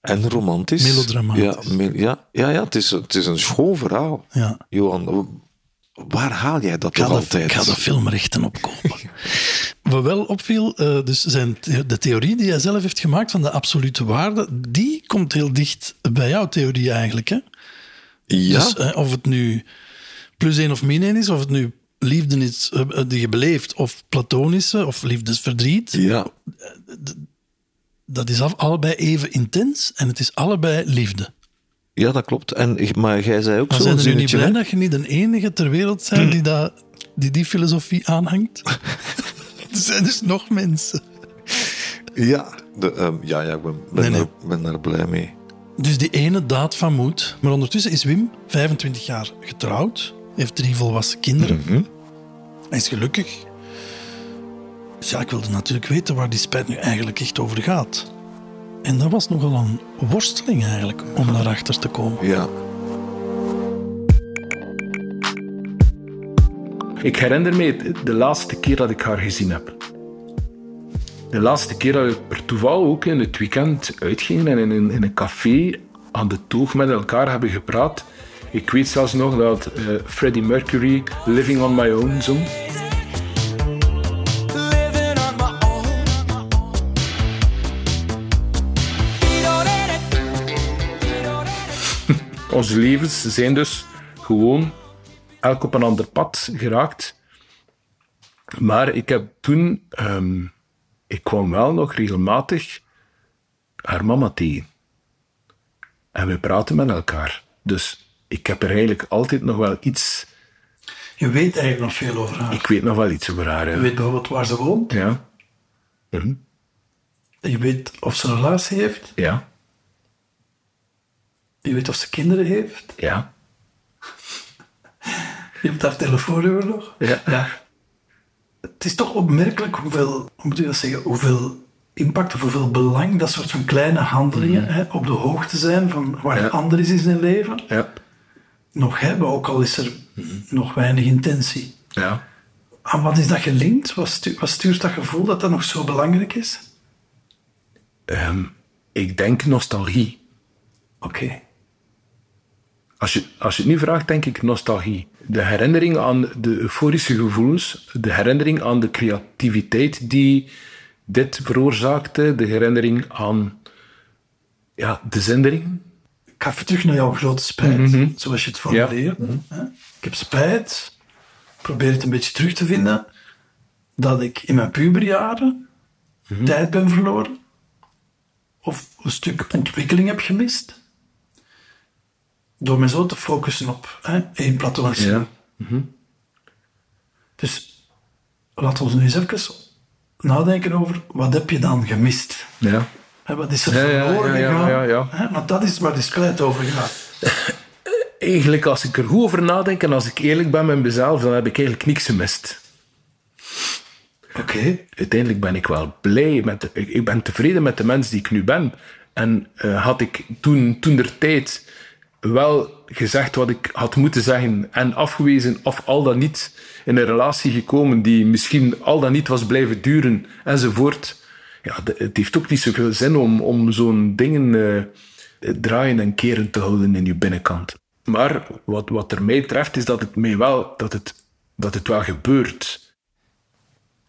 En romantisch. Melodramatisch. Ja, me- ja, ja, ja het, is, het is een schoon verhaal. Ja. Johan, waar haal jij dat toch altijd? ik ga de filmrechten opkopen. (laughs) Wat wel opviel, eh, dus zijn, de theorie die hij zelf heeft gemaakt van de absolute waarde, die komt heel dicht bij jouw theorie eigenlijk. Hè? Ja, Dus eh, of het nu plus één of min één is, of het nu liefde is eh, die je beleeft, of platonische, of liefdesverdriet. ja. dat is allebei even intens en het is allebei liefde. Ja, dat klopt. En, maar jij zei ook Maar zo'n zijn er nu niet blij hè? dat je niet de enige ter wereld bent die, (clears throat) dat, die die filosofie aanhangt? (laughs) er zijn dus nog mensen. Ja, de, ehm, ja, ja, ik ben, ben, Nee, nee. Daar, ben daar blij mee. Dus die ene daad van moed. Maar ondertussen is Wim 25 jaar getrouwd, heeft drie volwassen kinderen. Mhm. Hij is gelukkig. Dus ja, ik wilde natuurlijk weten waar die spijt nu eigenlijk echt over gaat. En dat was nogal een worsteling eigenlijk om daarachter te komen. Ja. Ik herinner me de laatste keer dat ik haar gezien heb. De laatste keer dat we per toeval ook in het weekend uitgingen en in een, in een café aan de toog met elkaar hebben gepraat. Ik weet zelfs nog dat eh, Freddie Mercury Living on My Own zong. (laughs) Onze levens zijn dus gewoon elk op een ander pad geraakt. Maar ik heb toen... ehm, ik kwam wel nog regelmatig haar mama tegen. En we praten met elkaar. Dus ik heb er eigenlijk altijd nog wel iets... Je weet eigenlijk nog veel over haar. Ik weet nog wel iets over haar. Je weet bijvoorbeeld waar ze woont. Ja. Mhm. Je weet of ze een relatie heeft. Ja. Je weet of ze kinderen heeft. Ja. (laughs) Je hebt haar telefoonnummer nog. Ja. Het is toch opmerkelijk hoeveel, hoe moet je dat zeggen, hoeveel impact of hoeveel belang dat soort van kleine handelingen hè, op de hoogte zijn van waar Ja. anders is in zijn leven, Ja. Nog hebben, ook al is er nog weinig intentie. Ja. Aan wat is dat gelinkt? Wat, stu- wat stuurt dat gevoel dat dat nog zo belangrijk is? Ehm, ik denk nostalgie. Oké. Als je, als je het nu vraagt, denk ik nostalgie. De herinnering aan de euforische gevoelens, de herinnering aan de creativiteit die dit veroorzaakte, de herinnering aan ja, de zendering. Ga even terug naar jouw grote spijt, zoals je het formuleert. hè. Ik heb spijt, probeer het een beetje terug te vinden, dat ik in mijn puberjaren tijd ben verloren, of een stuk ontwikkeling heb gemist, door me zo te focussen op hè, één platonische. Ja. Dus laten we nu eens even nadenken over wat heb je dan gemist? Ja. Wat is er Ja, ja, verloren ja, ja, gegaan? ja, ja. Hè, want dat is waar die spijt over gaat. Eigenlijk, als ik er goed over nadenk en als ik eerlijk ben met mezelf, dan heb ik eigenlijk niks gemist. Oké. uiteindelijk ben ik wel blij met de, ik, ik ben tevreden met de mens die ik nu ben. En eh, had ik toen, toen der tijd wel gezegd wat ik had moeten zeggen en afgewezen of al dan niet in een relatie gekomen die misschien al dan niet was blijven duren enzovoort. Ja, de- het heeft ook niet zoveel zin om, om zo'n dingen eh, draaien en keren te houden in je binnenkant. Maar wat, wat er mij treft is dat het mij wel, dat het, dat het wel gebeurt.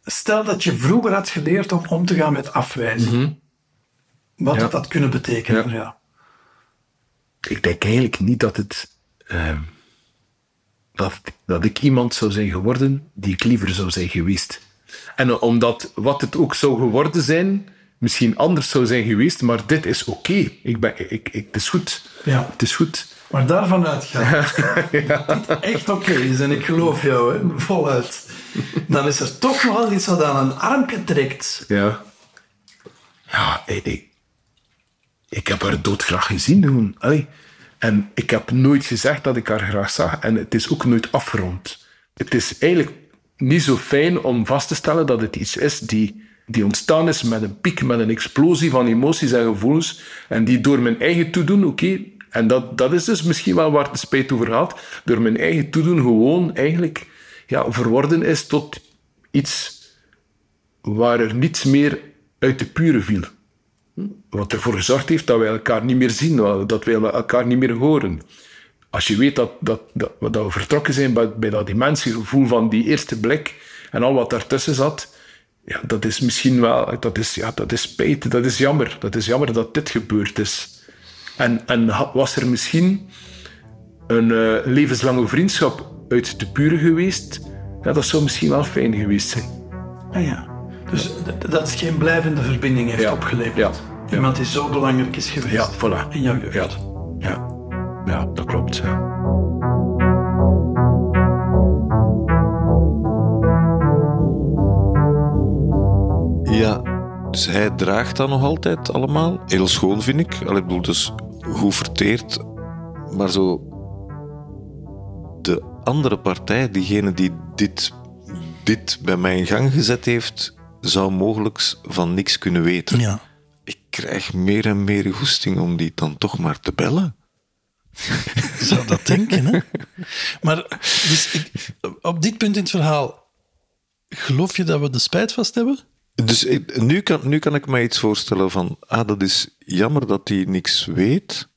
Stel dat je vroeger had geleerd om om te gaan met afwijzing. Wat Ja. had dat kunnen betekenen? Ja. Ja. ik denk eigenlijk niet dat het. ehm, dat, dat ik iemand zou zijn geworden die ik liever zou zijn geweest. En omdat wat het ook zou geworden zijn, misschien anders zou zijn geweest, maar dit is oké. Ik ben, ik, ik, het is goed. Ja. Het is goed. Maar daarvan uitgaan (laughs) dat dit echt oké is, en ik geloof jou hè, voluit, dan is er toch nog wel iets wat aan een armpje trekt. Ja. Ja, ik, ik, heb haar doodgraag gezien. Gewoon. Allee. En ik heb nooit gezegd dat ik haar graag zag. En het is ook nooit afgerond. Het is eigenlijk niet zo fijn om vast te stellen dat het iets is die, die ontstaan is met een piek, met een explosie van emoties en gevoelens. En die door mijn eigen toedoen, oké, en dat, dat is dus misschien wel waar de spijt over gaat, door mijn eigen toedoen gewoon eigenlijk ja, verworden is tot iets waar er niets meer uit de pure viel. Wat ervoor gezorgd heeft dat wij elkaar niet meer zien, dat wij elkaar niet meer horen. Als je weet dat, dat, dat, dat we vertrokken zijn bij, bij dat immense gevoel van die eerste blik en al wat daartussen zat, ja, dat is misschien wel, dat is, ja, dat is spijt, dat is jammer. Dat is jammer dat dit gebeurd is. En, en was er misschien een eh, levenslange vriendschap uit de pure geweest, ja, dat zou misschien wel fijn geweest zijn. Ah ja. Dus dat het geen blijvende verbinding heeft Ja. opgeleverd. Ja. Ja. Iemand die zo belangrijk is geweest Ja, voilà. in jouw jeugd. Ja, ja. dat klopt. Ja. Ja, dus hij draagt dat nog altijd allemaal. Heel schoon, vind ik. Allee, ik bedoel, dus goed verteerd. Maar zo... De andere partij, diegene die dit, dit bij mij in gang gezet heeft, zou mogelijk van niks kunnen weten. Ja. Ik krijg meer en meer goesting om die dan toch maar te bellen. Je (laughs) zou dat denken, hè? Maar dus ik, op dit punt in het verhaal, geloof je dat we de spijt vast hebben? Dus ik- nu kan, nu kan ik me iets voorstellen van, ah, dat is jammer dat hij niks weet.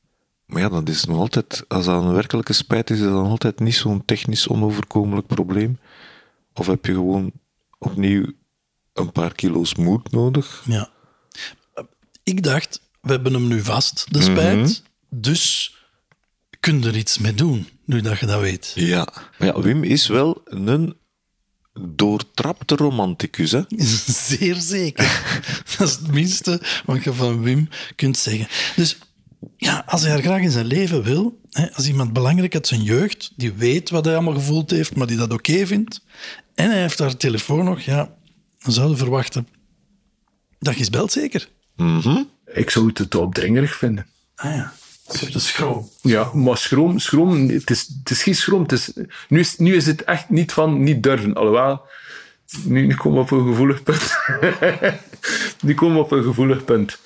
Maar ja, dat is nog altijd, als dat een werkelijke spijt is, is dat dan altijd niet zo'n technisch onoverkomelijk probleem. Of heb je gewoon opnieuw een paar kilo's moed nodig? Ja. Ik dacht, we hebben hem nu vast, de spijt. Dus kun je er iets mee doen, nu dat je dat weet. Ja. Maar ja, Wim is wel een doortrapte romanticus, hè? (laughs) Zeer zeker. (laughs) dat is het minste wat je van Wim kunt zeggen. Dus ja, als hij er graag in zijn leven wil, hè, als iemand belangrijk uit zijn jeugd, die weet wat hij allemaal gevoeld heeft, maar die dat oké vindt, en hij heeft haar telefoon nog, ja, dan zouden we verwachten dat je eens belt, zeker. Ik zou het te opdringerig vinden. Ah ja, je hebt een schroom. Ja, maar schroom, schroom het, is, het is geen schroom. Het is, nu, is, nu is het echt niet van niet durven. Alhoewel, nu, nu komen we op een gevoelig punt. (laughs) nu komen we op een gevoelig punt.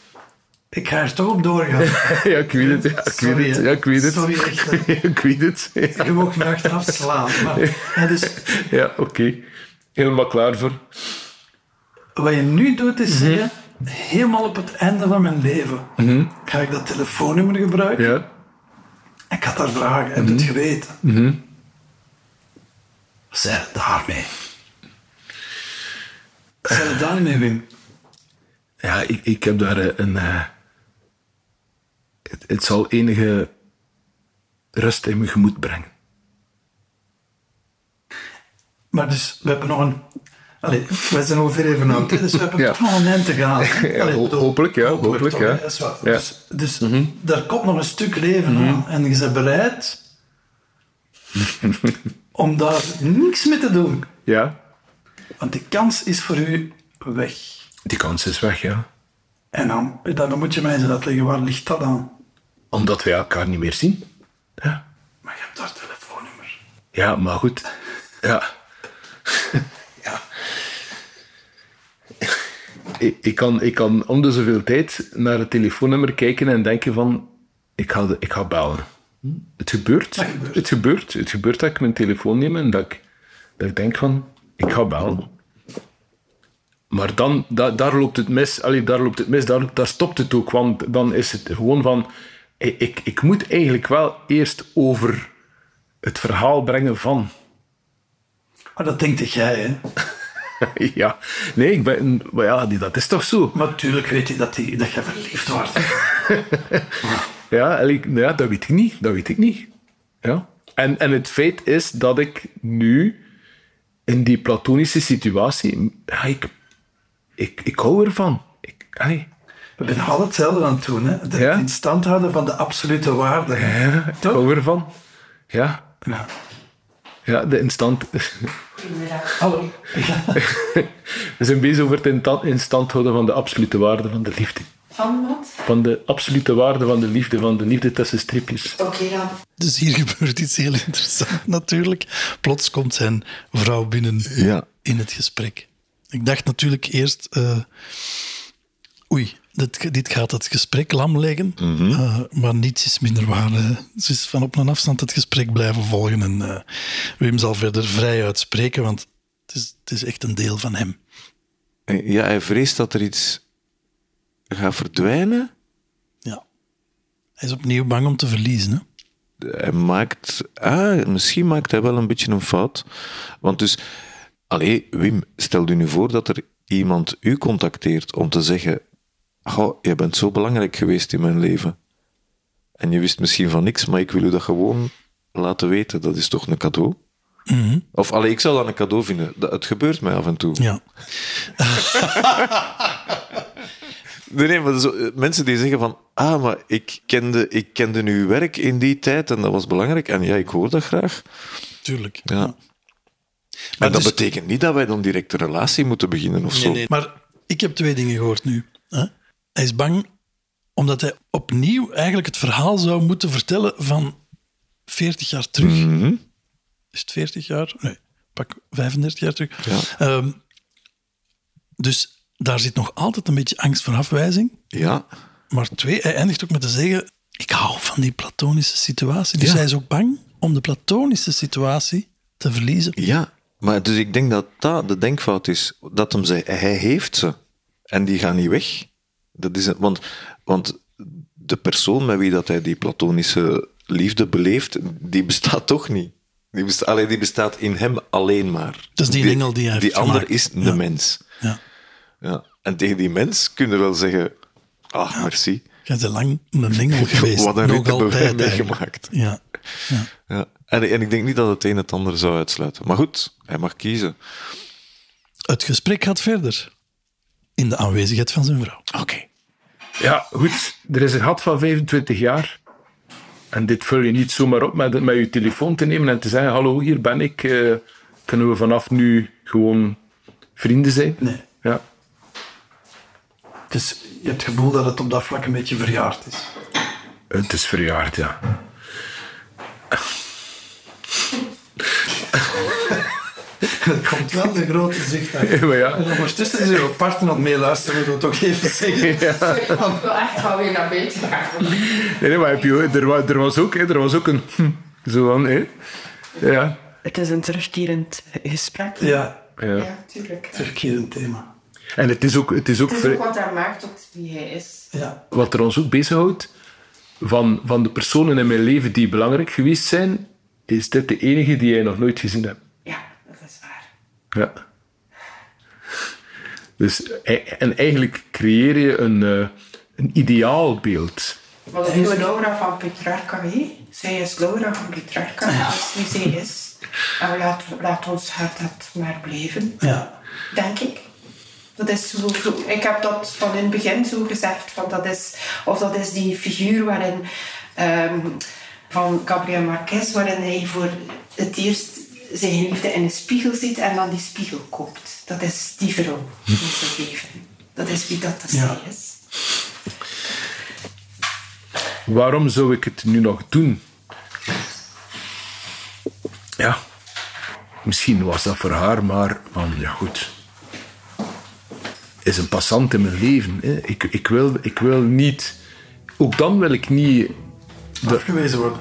Ik ga er toch op doorgaan. (laughs) ja, ik weet het. Ja, ik Sorry, weet het. Ja, ik weet het. Sorry, echt, (laughs) hè. ik weet het. Ja, Je mag me achteraf slaan. Maar, ja, dus ja oké. Helemaal klaar voor. wat je nu doet, is zeggen, helemaal op het einde van mijn leven ga ik dat telefoonnummer gebruiken. Ja. Ik had haar vragen, heb je het geweten? Wat zei je daarmee? Wat zei daarmee, Wim? Ja, ik, ik heb daar eh, een. eh, het, het zal enige rust in mijn gemoed brengen. Maar dus, we hebben nog een... Allee, wij zijn ongeveer even hè, dus we hebben Ja. toch nog een eind te gaan. Allee, ho- hopelijk, ja, hopelijk, toch, ja. is. Dus, dus daar komt nog een stuk leven aan. En je bent bereid om daar niks mee te doen. Ja, Want die kans is voor u weg. die kans is weg, ja. En dan, dan moet je mij eens uitleggen, waar ligt dat aan? Omdat wij elkaar niet meer zien. Ja, Maar je hebt haar telefoonnummer. ja maar goed. Ja. ja. Ik, ik, kan, ik kan om de zoveel tijd naar het telefoonnummer kijken en denken van... Ik ga, de- ik ga bellen. Het gebeurt, Dat gebeurt. Het gebeurt. Het gebeurt dat ik mijn telefoon neem en dat ik, dat ik denk van... Ik ga bellen. Maar dan, da- daar loopt het mis. Allee, daar loopt het mis. Daar, daar stopt het ook. Want dan is het gewoon van... Ik, ik, moet eigenlijk wel eerst over het verhaal brengen van... Maar dat denkt jij, hè? (laughs) ja, nee, ik ben... Maar ja, die- dat is toch zo? Maar natuurlijk weet hij dat, die, dat je verliefd wordt. (laughs) Ja, ja, dat weet ik niet. Dat weet ik niet. Ja. En, en het feit is dat ik nu in die platonische situatie... Ja, ik, ik, ik hou ervan. Ik, allee, We zijn al hetzelfde aan het doen, hè? Het Ja. in stand houden van de absolute waarde. ja, ik hou ervan. Ja, Ja. Ja de instant... Hallo. We zijn bezig over het in ta- in stand houden van de absolute waarde van de liefde. Van wat? Van de absolute waarde van de liefde, van de liefde tussen stripjes. Oké dan. Dus hier gebeurt iets heel interessants natuurlijk. Plots komt zijn vrouw binnen Ja. in het gesprek. Ik dacht natuurlijk eerst... eh, oei, dit, dit gaat het gesprek lam leggen. Eh, maar niets is minder waar. eh. Ze is van op een afstand het gesprek blijven volgen. En eh, Wim zal verder vrij uitspreken, want het is, het is echt een deel van hem. Ja, hij vreest dat er iets gaat verdwijnen. Ja. Hij is opnieuw bang om te verliezen. Hè? hij maakt... Ah, misschien maakt hij wel een beetje een fout. Want dus... Allee, Wim, stel u nu voor dat er iemand u contacteert om te zeggen... Goh, je bent zo belangrijk geweest in mijn leven. En je wist misschien van niks, maar ik wil u dat gewoon laten weten. Dat is toch een cadeau? Of allee, ik zou dat een cadeau vinden. Dat, het gebeurt mij af en toe. Ja. (laughs) Nee, nee, maar zo, eh, mensen die zeggen van... Ah, maar ik kende, ik kende uw werk in die tijd en dat was belangrijk. En ja, ik hoor dat graag. Tuurlijk. Ja. Maar Maar dat dus- betekent niet dat wij dan direct een relatie moeten beginnen of zo. Nee, nee. Maar ik heb twee dingen gehoord nu. Hè? Hij is bang omdat hij opnieuw eigenlijk het verhaal zou moeten vertellen van 40 jaar terug. Mhm. Is het 40 jaar? Nee, pak 35 jaar terug. Ja. Ehm, dus daar zit nog altijd een beetje angst voor afwijzing. Ja, Maar twee, hij eindigt ook met te zeggen: Ik hou van die platonische situatie. Dus Ja. hij is ook bang om de platonische situatie te verliezen. ja. Maar dus ik denk dat dat de denkfout is. Dat hem zei, hij heeft ze. En die gaan niet weg. Dat is het, want, want de persoon met wie dat hij die platonische liefde beleeft, die bestaat toch niet. Die bestaat, allee, die bestaat in hem alleen maar. Dat is die engel die hij Die heeft ander gemaakt. is de Ja. mens. Ja. Ja. En tegen die mens kunnen we wel zeggen, ah, merci. Jij bent lang een engel geweest. (laughs) Wat een rit hebben wij meegemaakt. Ja. ja. Ja. En, en ik denk niet dat het een het ander zou uitsluiten. Maar goed, hij mag kiezen. Het gesprek gaat verder. In de aanwezigheid van zijn vrouw. Oké. Ja, goed. Er is een gat van 25 jaar. En dit vul je niet zomaar op met, met je telefoon te nemen en te zeggen: Hallo, hier ben ik. eh, kunnen we vanaf nu gewoon vrienden zijn? Nee. Ja. Dus je hebt het gevoel dat het op dat vlak een beetje verjaard is. Het is verjaard, ja. (laughs) Er (laughs) komt wel de grote zucht uit. (laughs) maar ja. En ondertussen is uw partner aan het meeluisteren, moeten we toch even zeggen. (laughs) Ik wil echt wel weer naar buiten gaan. Nee, nee, maar heb je, er, was, er, was ook, er was ook een. hm, Zo van, hè. Ja. Het is een terugkerend gesprek. Ja, ja. Ja, tuurlijk. terugkerend thema. En het is ook, het is ook Het is ook wat hij maakt tot wie hij is. Ja. wat er ons ook bezighoudt. Van, van de personen in mijn leven die belangrijk geweest zijn, is dit de enige die jij nog nooit gezien hebt. Ja, dat is waar. Ja. Dus, e- en eigenlijk creëer je een, eh, een ideaalbeeld. Wat is Laura van Petrarca, hè? Zij is Laura van Petrarca, als wie zij is. En laat, laat ons haar dat maar blijven, Ja. denk ik. Dat is zo, zo- ik heb dat van in het begin zo gezegd, van dat is, of dat is die figuur waarin, ehm, van Gabriel Marquez, waarin hij voor het eerst zijn liefde in een spiegel ziet en dan die spiegel koopt. Dat is die vrouw in (laughs) zijn leven. Dat is wie dat, dat Ja. is. Waarom zou ik het nu nog doen? Ja, misschien was dat voor haar, maar van, ja goed. Is een passant in mijn leven. Hè. Ik, ik, wil, ik wil niet. Ook dan wil ik niet. Afgewezen worden.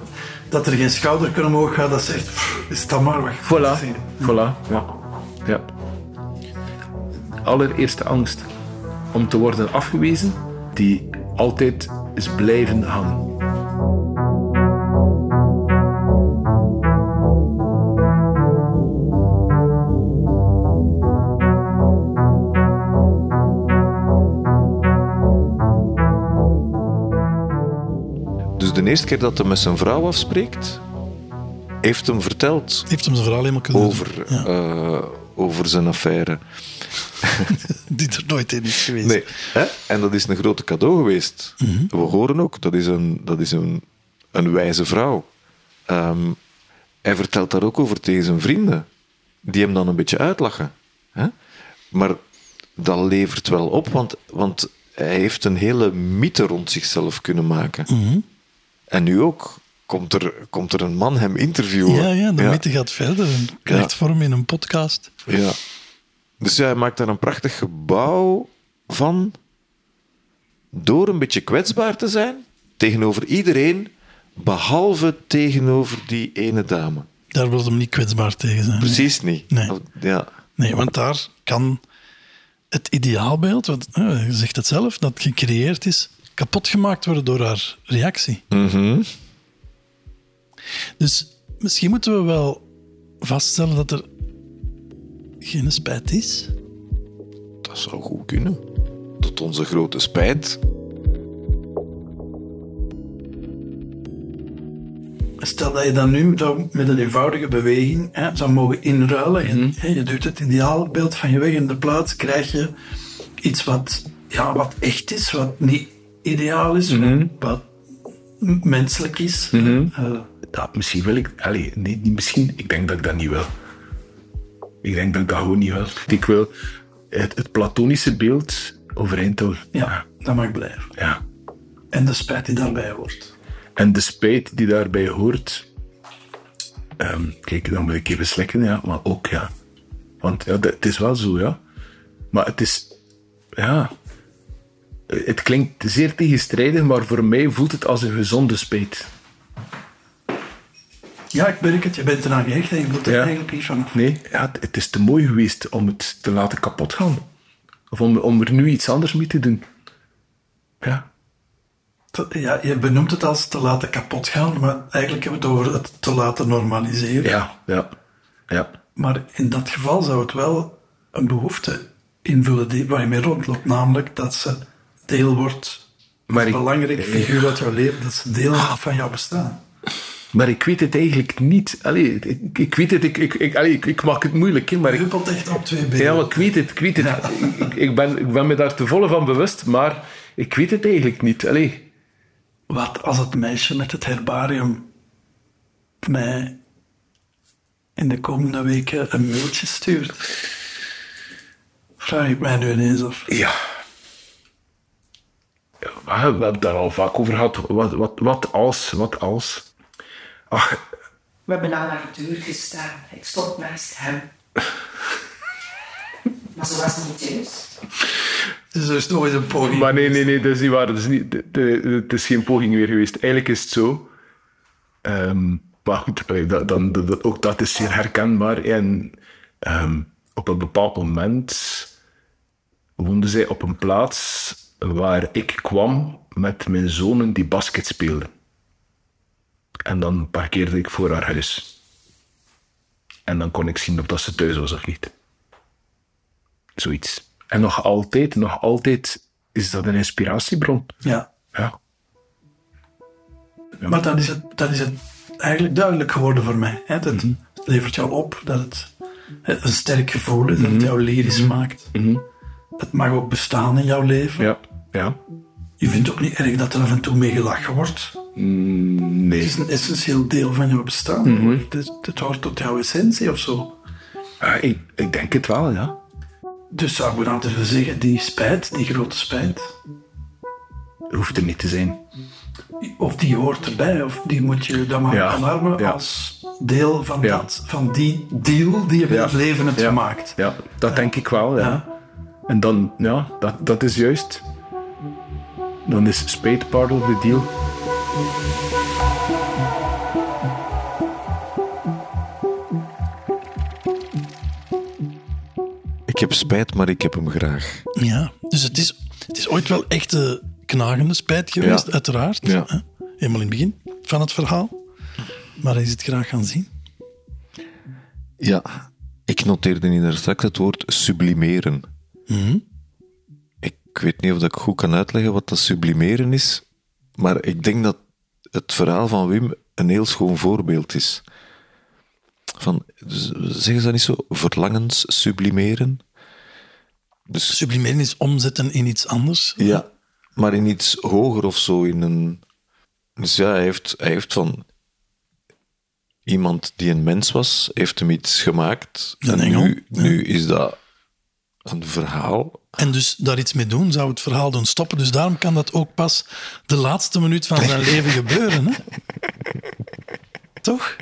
Dat er geen schouder omhoog gaat dat zegt, "Pff, is dat maar weg. Voilà, voilà, ja. ja. Allereerste angst om te worden afgewezen, die altijd is blijven hangen. Eerste keer dat hij met zijn vrouw afspreekt, heeft hem verteld Heeft hem zijn verhaal helemaal kunnen over, eh, over zijn affaire. (laughs) Die er nooit in is geweest. Nee, hè? en dat is een grote cadeau geweest. We horen ook, dat is een, dat is een, een wijze vrouw. Ehm, hij vertelt daar ook over tegen zijn vrienden, die hem dan een beetje uitlachen. Hè? Maar dat levert wel op, want, want hij heeft een hele mythe rond zichzelf kunnen maken. En nu ook komt er, komt er een man hem interviewen. Ja, ja, de mythe gaat verder krijgt Ja. vorm in een podcast. Ja. Dus ja, hij maakt daar een prachtig gebouw van. Door een beetje kwetsbaar te zijn tegenover iedereen, behalve tegenover die ene dame. Daar wil hem niet kwetsbaar tegen zijn. Precies niet. Nee. Ja. Nee, want daar kan het ideaalbeeld, want eh, je zegt het zelf, dat gecreëerd is, kapot gemaakt worden door haar reactie. Mhm. Dus misschien moeten we wel vaststellen dat er geen spijt is. Dat zou goed kunnen. Tot onze grote spijt. Stel dat je dan nu met een eenvoudige beweging hè, zou mogen inruilen. En, hè, je doet het ideaalbeeld van je weg in de plaats, krijg je iets wat, ja, wat echt is, wat niet ideaal is, wat, wat menselijk is. Eh, Ja, misschien wil ik... Allee, nee, niet misschien. Ik denk dat ik dat niet wil. Ik denk dat ik dat gewoon niet wil. Ik wil het, het platonische beeld overeind houden. ja, dat mag blijven. Ja. En de spijt die daarbij hoort. En de spijt die daarbij hoort... ehm, kijk, dan moet ik even slikken, ja. Maar ook, ja. Want ja, dat- het is wel zo, ja. Maar het is... Ja... Het klinkt zeer tegenstrijdig, maar voor mij voelt het als een gezonde spijt. Ja, ik merk het. Je bent eraan gehecht en je wilt er Ja. eigenlijk niet vanaf. Nee, ja, het- is te mooi geweest om het te laten kapot gaan. Of om, om er nu iets anders mee te doen. Ja. Ja, je benoemt het als te laten kapot gaan, maar eigenlijk hebben we het over het te laten normaliseren. Ja, ja, ja. Maar in dat geval zou het wel een behoefte invullen die, waar je mee rondloopt, namelijk dat ze deel wordt, Maar een belangrijke figuur uit jouw leven, dat ze deel van jouw bestaan. Maar ik weet het eigenlijk niet. Allee, ik, ik weet het, ik, ik, ik, allee, ik, ik maak het moeilijk, hè, maar Je ik, huppelt echt op twee benen. ja, maar ik weet het, ik weet het. Ik, ik, ben, ik ben me daar te volle van bewust, maar ik weet het eigenlijk niet. Allee. Wat als het meisje met het herbarium mij in de komende weken een mailtje stuurt? Vraag ik mij nu ineens af. Ja. We hebben het daar al vaak over gehad. Wat, wat, wat als, wat als? Ach, We hebben aan haar deur gestaan. Ik stond naast hem. Maar ze was niet thuis. Is dus nog eens een poging. Maar nee, nee, nee, dat is niet waar. Dat is niet, de- de- het is geen poging meer geweest. Eigenlijk is het zo. Ehm, maar goed, allee, dat, dan, dat- dat- ook dat is zeer herkenbaar. En ehm, op een bepaald moment woonde zij op een plaats waar ik kwam met mijn zonen die basket speelden. En dan parkeerde ik voor haar huis. En dan kon ik zien of dat ze thuis was of niet. Zoiets. En nog altijd, nog altijd is dat een inspiratiebron. Ja, Ja. maar dan is, het, dan is het eigenlijk duidelijk geworden voor mij. Hè? Dat, Mhm. Het levert jou op dat het een sterk gevoel is, Mhm. dat het jou lyrisch maakt. Het mag ook bestaan in jouw leven. Ja. Ja. Je vindt ook niet erg dat er af en toe mee gelachen wordt. Mm, nee. Het is een essentieel deel van jouw bestaan. Mhm. het, hoort tot jouw essentie of zo. Ja, ik, ik denk het wel, ja. Dus zou ik dan zeggen, die spijt, die grote spijt, Hoeft er niet te zijn. of die hoort erbij, of die moet je dan maar Ja, omarmen ja. als deel van, Ja. dat, van die deal die je met het leven hebt gemaakt. Ja, dat denk ik wel, ja. Ja. En dan, ja, dat, dat is juist. Dan is spijt part of the deal. Ik heb spijt, maar ik heb hem graag. Ja, dus het is, het is ooit wel echt een knagende spijt geweest, Ja. uiteraard. Ja. hè. Helemaal in het begin van het verhaal. Maar hij is het graag gaan zien. Ja, ik noteerde niet daar straks het woord sublimeren. Ik weet niet of ik goed kan uitleggen wat dat sublimeren is, maar ik denk dat het verhaal van Wim een heel schoon voorbeeld is. Van, zeggen ze dat niet zo? Verlangens sublimeren? Dus Sublimeren is omzetten in iets anders. Ja, maar in iets hoger of zo. In een... Dus ja, hij heeft, hij heeft van iemand die een mens was, heeft hem iets gemaakt. Een en engel, nu, ja. nu is dat een verhaal. En dus daar iets mee doen, zou het verhaal doen stoppen. Dus daarom kan dat ook pas de laatste minuut van zijn leven gebeuren. Hè? (laughs) Toch?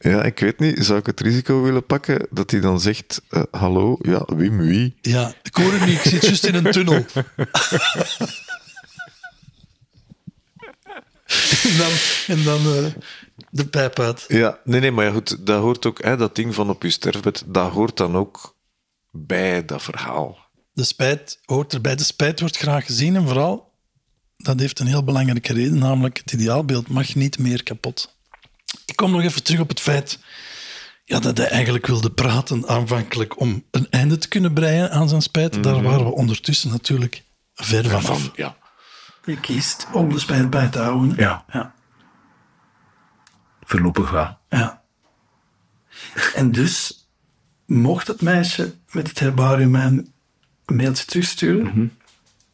Ja, ik weet niet, zou ik het risico willen pakken dat hij dan zegt: eh, Hallo, ja, Wim, wie? Ja, ik hoor het niet. Ik zit juist in een tunnel. (laughs) en dan, en dan eh, de pijp uit. Ja, nee, nee, maar ja, goed, dat hoort ook, hè, dat ding van op je sterfbed, dat hoort dan ook bij dat verhaal. De spijt hoort erbij. De spijt wordt graag gezien en vooral, dat heeft een heel belangrijke reden, namelijk het ideaalbeeld mag niet meer kapot. Ik kom nog even terug op het feit ja, dat hij eigenlijk wilde praten aanvankelijk om een einde te kunnen breien aan zijn spijt. Daar waren we ondertussen natuurlijk ver vanaf. Ja. Je kiest om de spijt bij te houden. Ja. ja. voorlopig wel. Ja. En dus, mocht het meisje met het herbarium mij een mailtje terugsturen,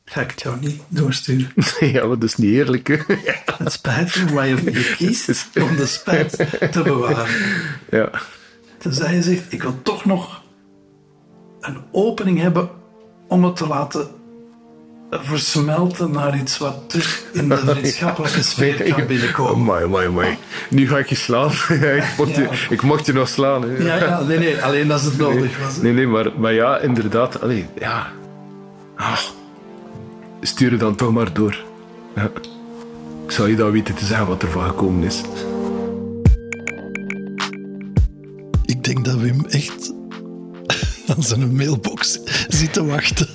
ga ik het jou niet doorsturen. (laughs) ja, dat is niet eerlijk. hè. Het spijt me, maar je, je (laughs) kiest om de spijt te bewaren. ja. Tenzij je zegt, ik wil toch nog een opening hebben om het te laten versmelten naar iets wat terug in de (laughs) vriendschappelijke sfeer kan binnenkomen. Amai, amai, amai. Nu ga ik je slaan. (laughs) ik, mocht je, Ja. ik mocht je nog slaan. Hè. Ja, ja, nee, nee, alleen als het nodig was. Nee, nee, maar, maar ja, inderdaad. Allee, ja. Ah. Stuur het dan toch maar door. Ja. Ik zou je dan weten te zeggen wat er van gekomen is. Ik denk dat Wim echt aan zijn mailbox zit te wachten.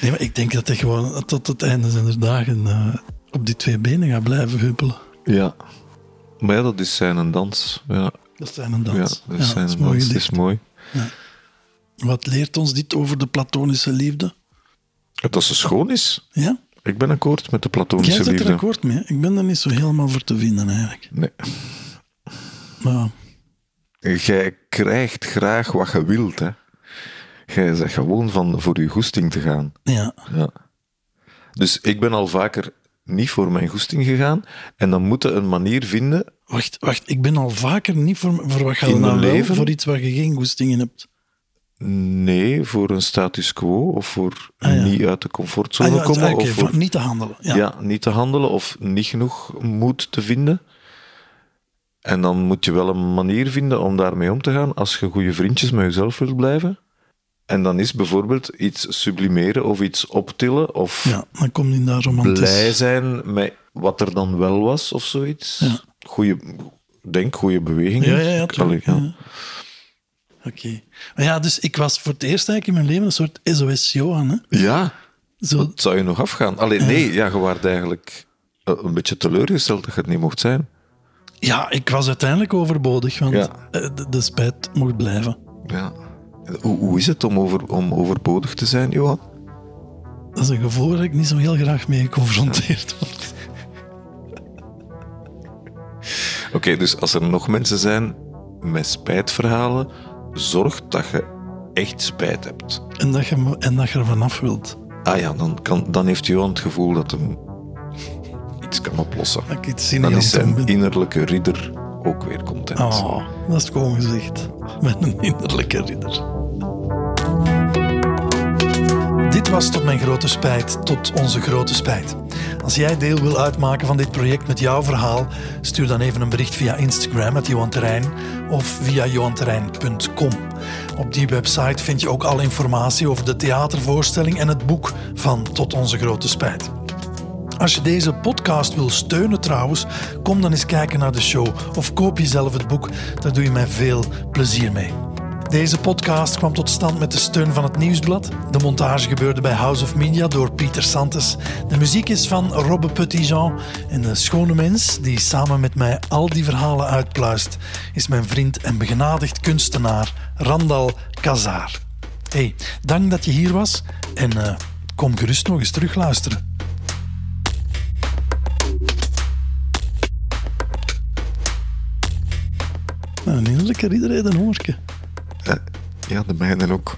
Nee, maar ik denk dat hij gewoon tot het einde zijn dagen eh, op die twee benen gaat blijven huppelen. Ja. Maar ja, dat is zijn een dans. Ja, Dat is zijn een ja dans. dat is zijn is een mooi dans. Is mooi. Wat leert ons dit over de platonische liefde? Dat ze schoon is. Ja? Ik ben akkoord met de platonische Jij zit er liefde. akkoord mee. Ik ben er niet zo helemaal voor te vinden eigenlijk. Nee. Maar Jij krijgt graag wat je wilt, hè. Jij zegt gewoon van voor je goesting te gaan. ja, Ja. Dus ik ben al vaker niet voor mijn goesting gegaan. En dan moet je een manier vinden. wacht, wacht. Ik ben al vaker niet voor, voor wat ga je nou leven? Voor iets waar je geen goesting in hebt. Nee, voor een status quo of voor Ah, ja. niet uit de comfortzone Ah, ja, komen. oké, of voor niet te handelen. Ja. niet te handelen of niet genoeg moed te vinden. En dan moet je wel een manier vinden om daarmee om te gaan als je goede vriendjes met jezelf wilt blijven. En dan is bijvoorbeeld iets sublimeren of iets optillen of Ja, dan komt hij daar romantisch. blij zijn met wat er dan wel was of zoiets. Ja. Goeie, denk, goede bewegingen. Ja, ja, ja, tuurlijk, ja. Oké. Maar ja, dus ik was voor het eerst eigenlijk in mijn leven een soort SOS-Johan. Hè? ja, Zo, dat zou je nog afgaan. Alleen nee, ja, je waart eigenlijk eh, een beetje teleurgesteld dat je het niet mocht zijn. ja, ik was uiteindelijk overbodig, want Ja. eh, de, de spijt mocht blijven. Ja. Hoe, hoe is het om, over, om overbodig te zijn, Johan? Dat is een gevoel waar ik niet zo heel graag mee geconfronteerd word. (laughs) Oké, dus als er nog mensen zijn met spijtverhalen, zorg dat je echt spijt hebt. En dat je, en dat je er vanaf wilt. Ah ja, dan, kan, dan heeft Johan het gevoel dat hem iets kan oplossen. Dat ik iets in Dan is zijn ben. innerlijke ridder ook weer content. Oh, dat is gewoon gezegd. Met een innerlijke ridder. Was tot mijn grote spijt, tot onze grote spijt. Als jij deel wil uitmaken van dit project met jouw verhaal, stuur dan even een bericht via Instagram met Johan of via johanterrein.com. Op die website vind je ook alle informatie over de theatervoorstelling en het boek van Tot onze grote spijt. Als je deze podcast wil steunen trouwens, kom dan eens kijken naar de show of koop jezelf het boek. Daar doe je mij veel plezier mee. Deze podcast kwam tot stand met de steun van het Nieuwsblad. De montage gebeurde bij House of Media door Pieter Santes. De muziek is van Robbe Petitjean. En de schone mens die samen met mij al die verhalen uitpluist, is mijn vriend en begenadigd kunstenaar Randal Kazaar. Hey, dank dat je hier was en eh, kom gerust nog eens terugluisteren. Een innerlijke ridder heeft een hongerke. Ja, de mijne ook.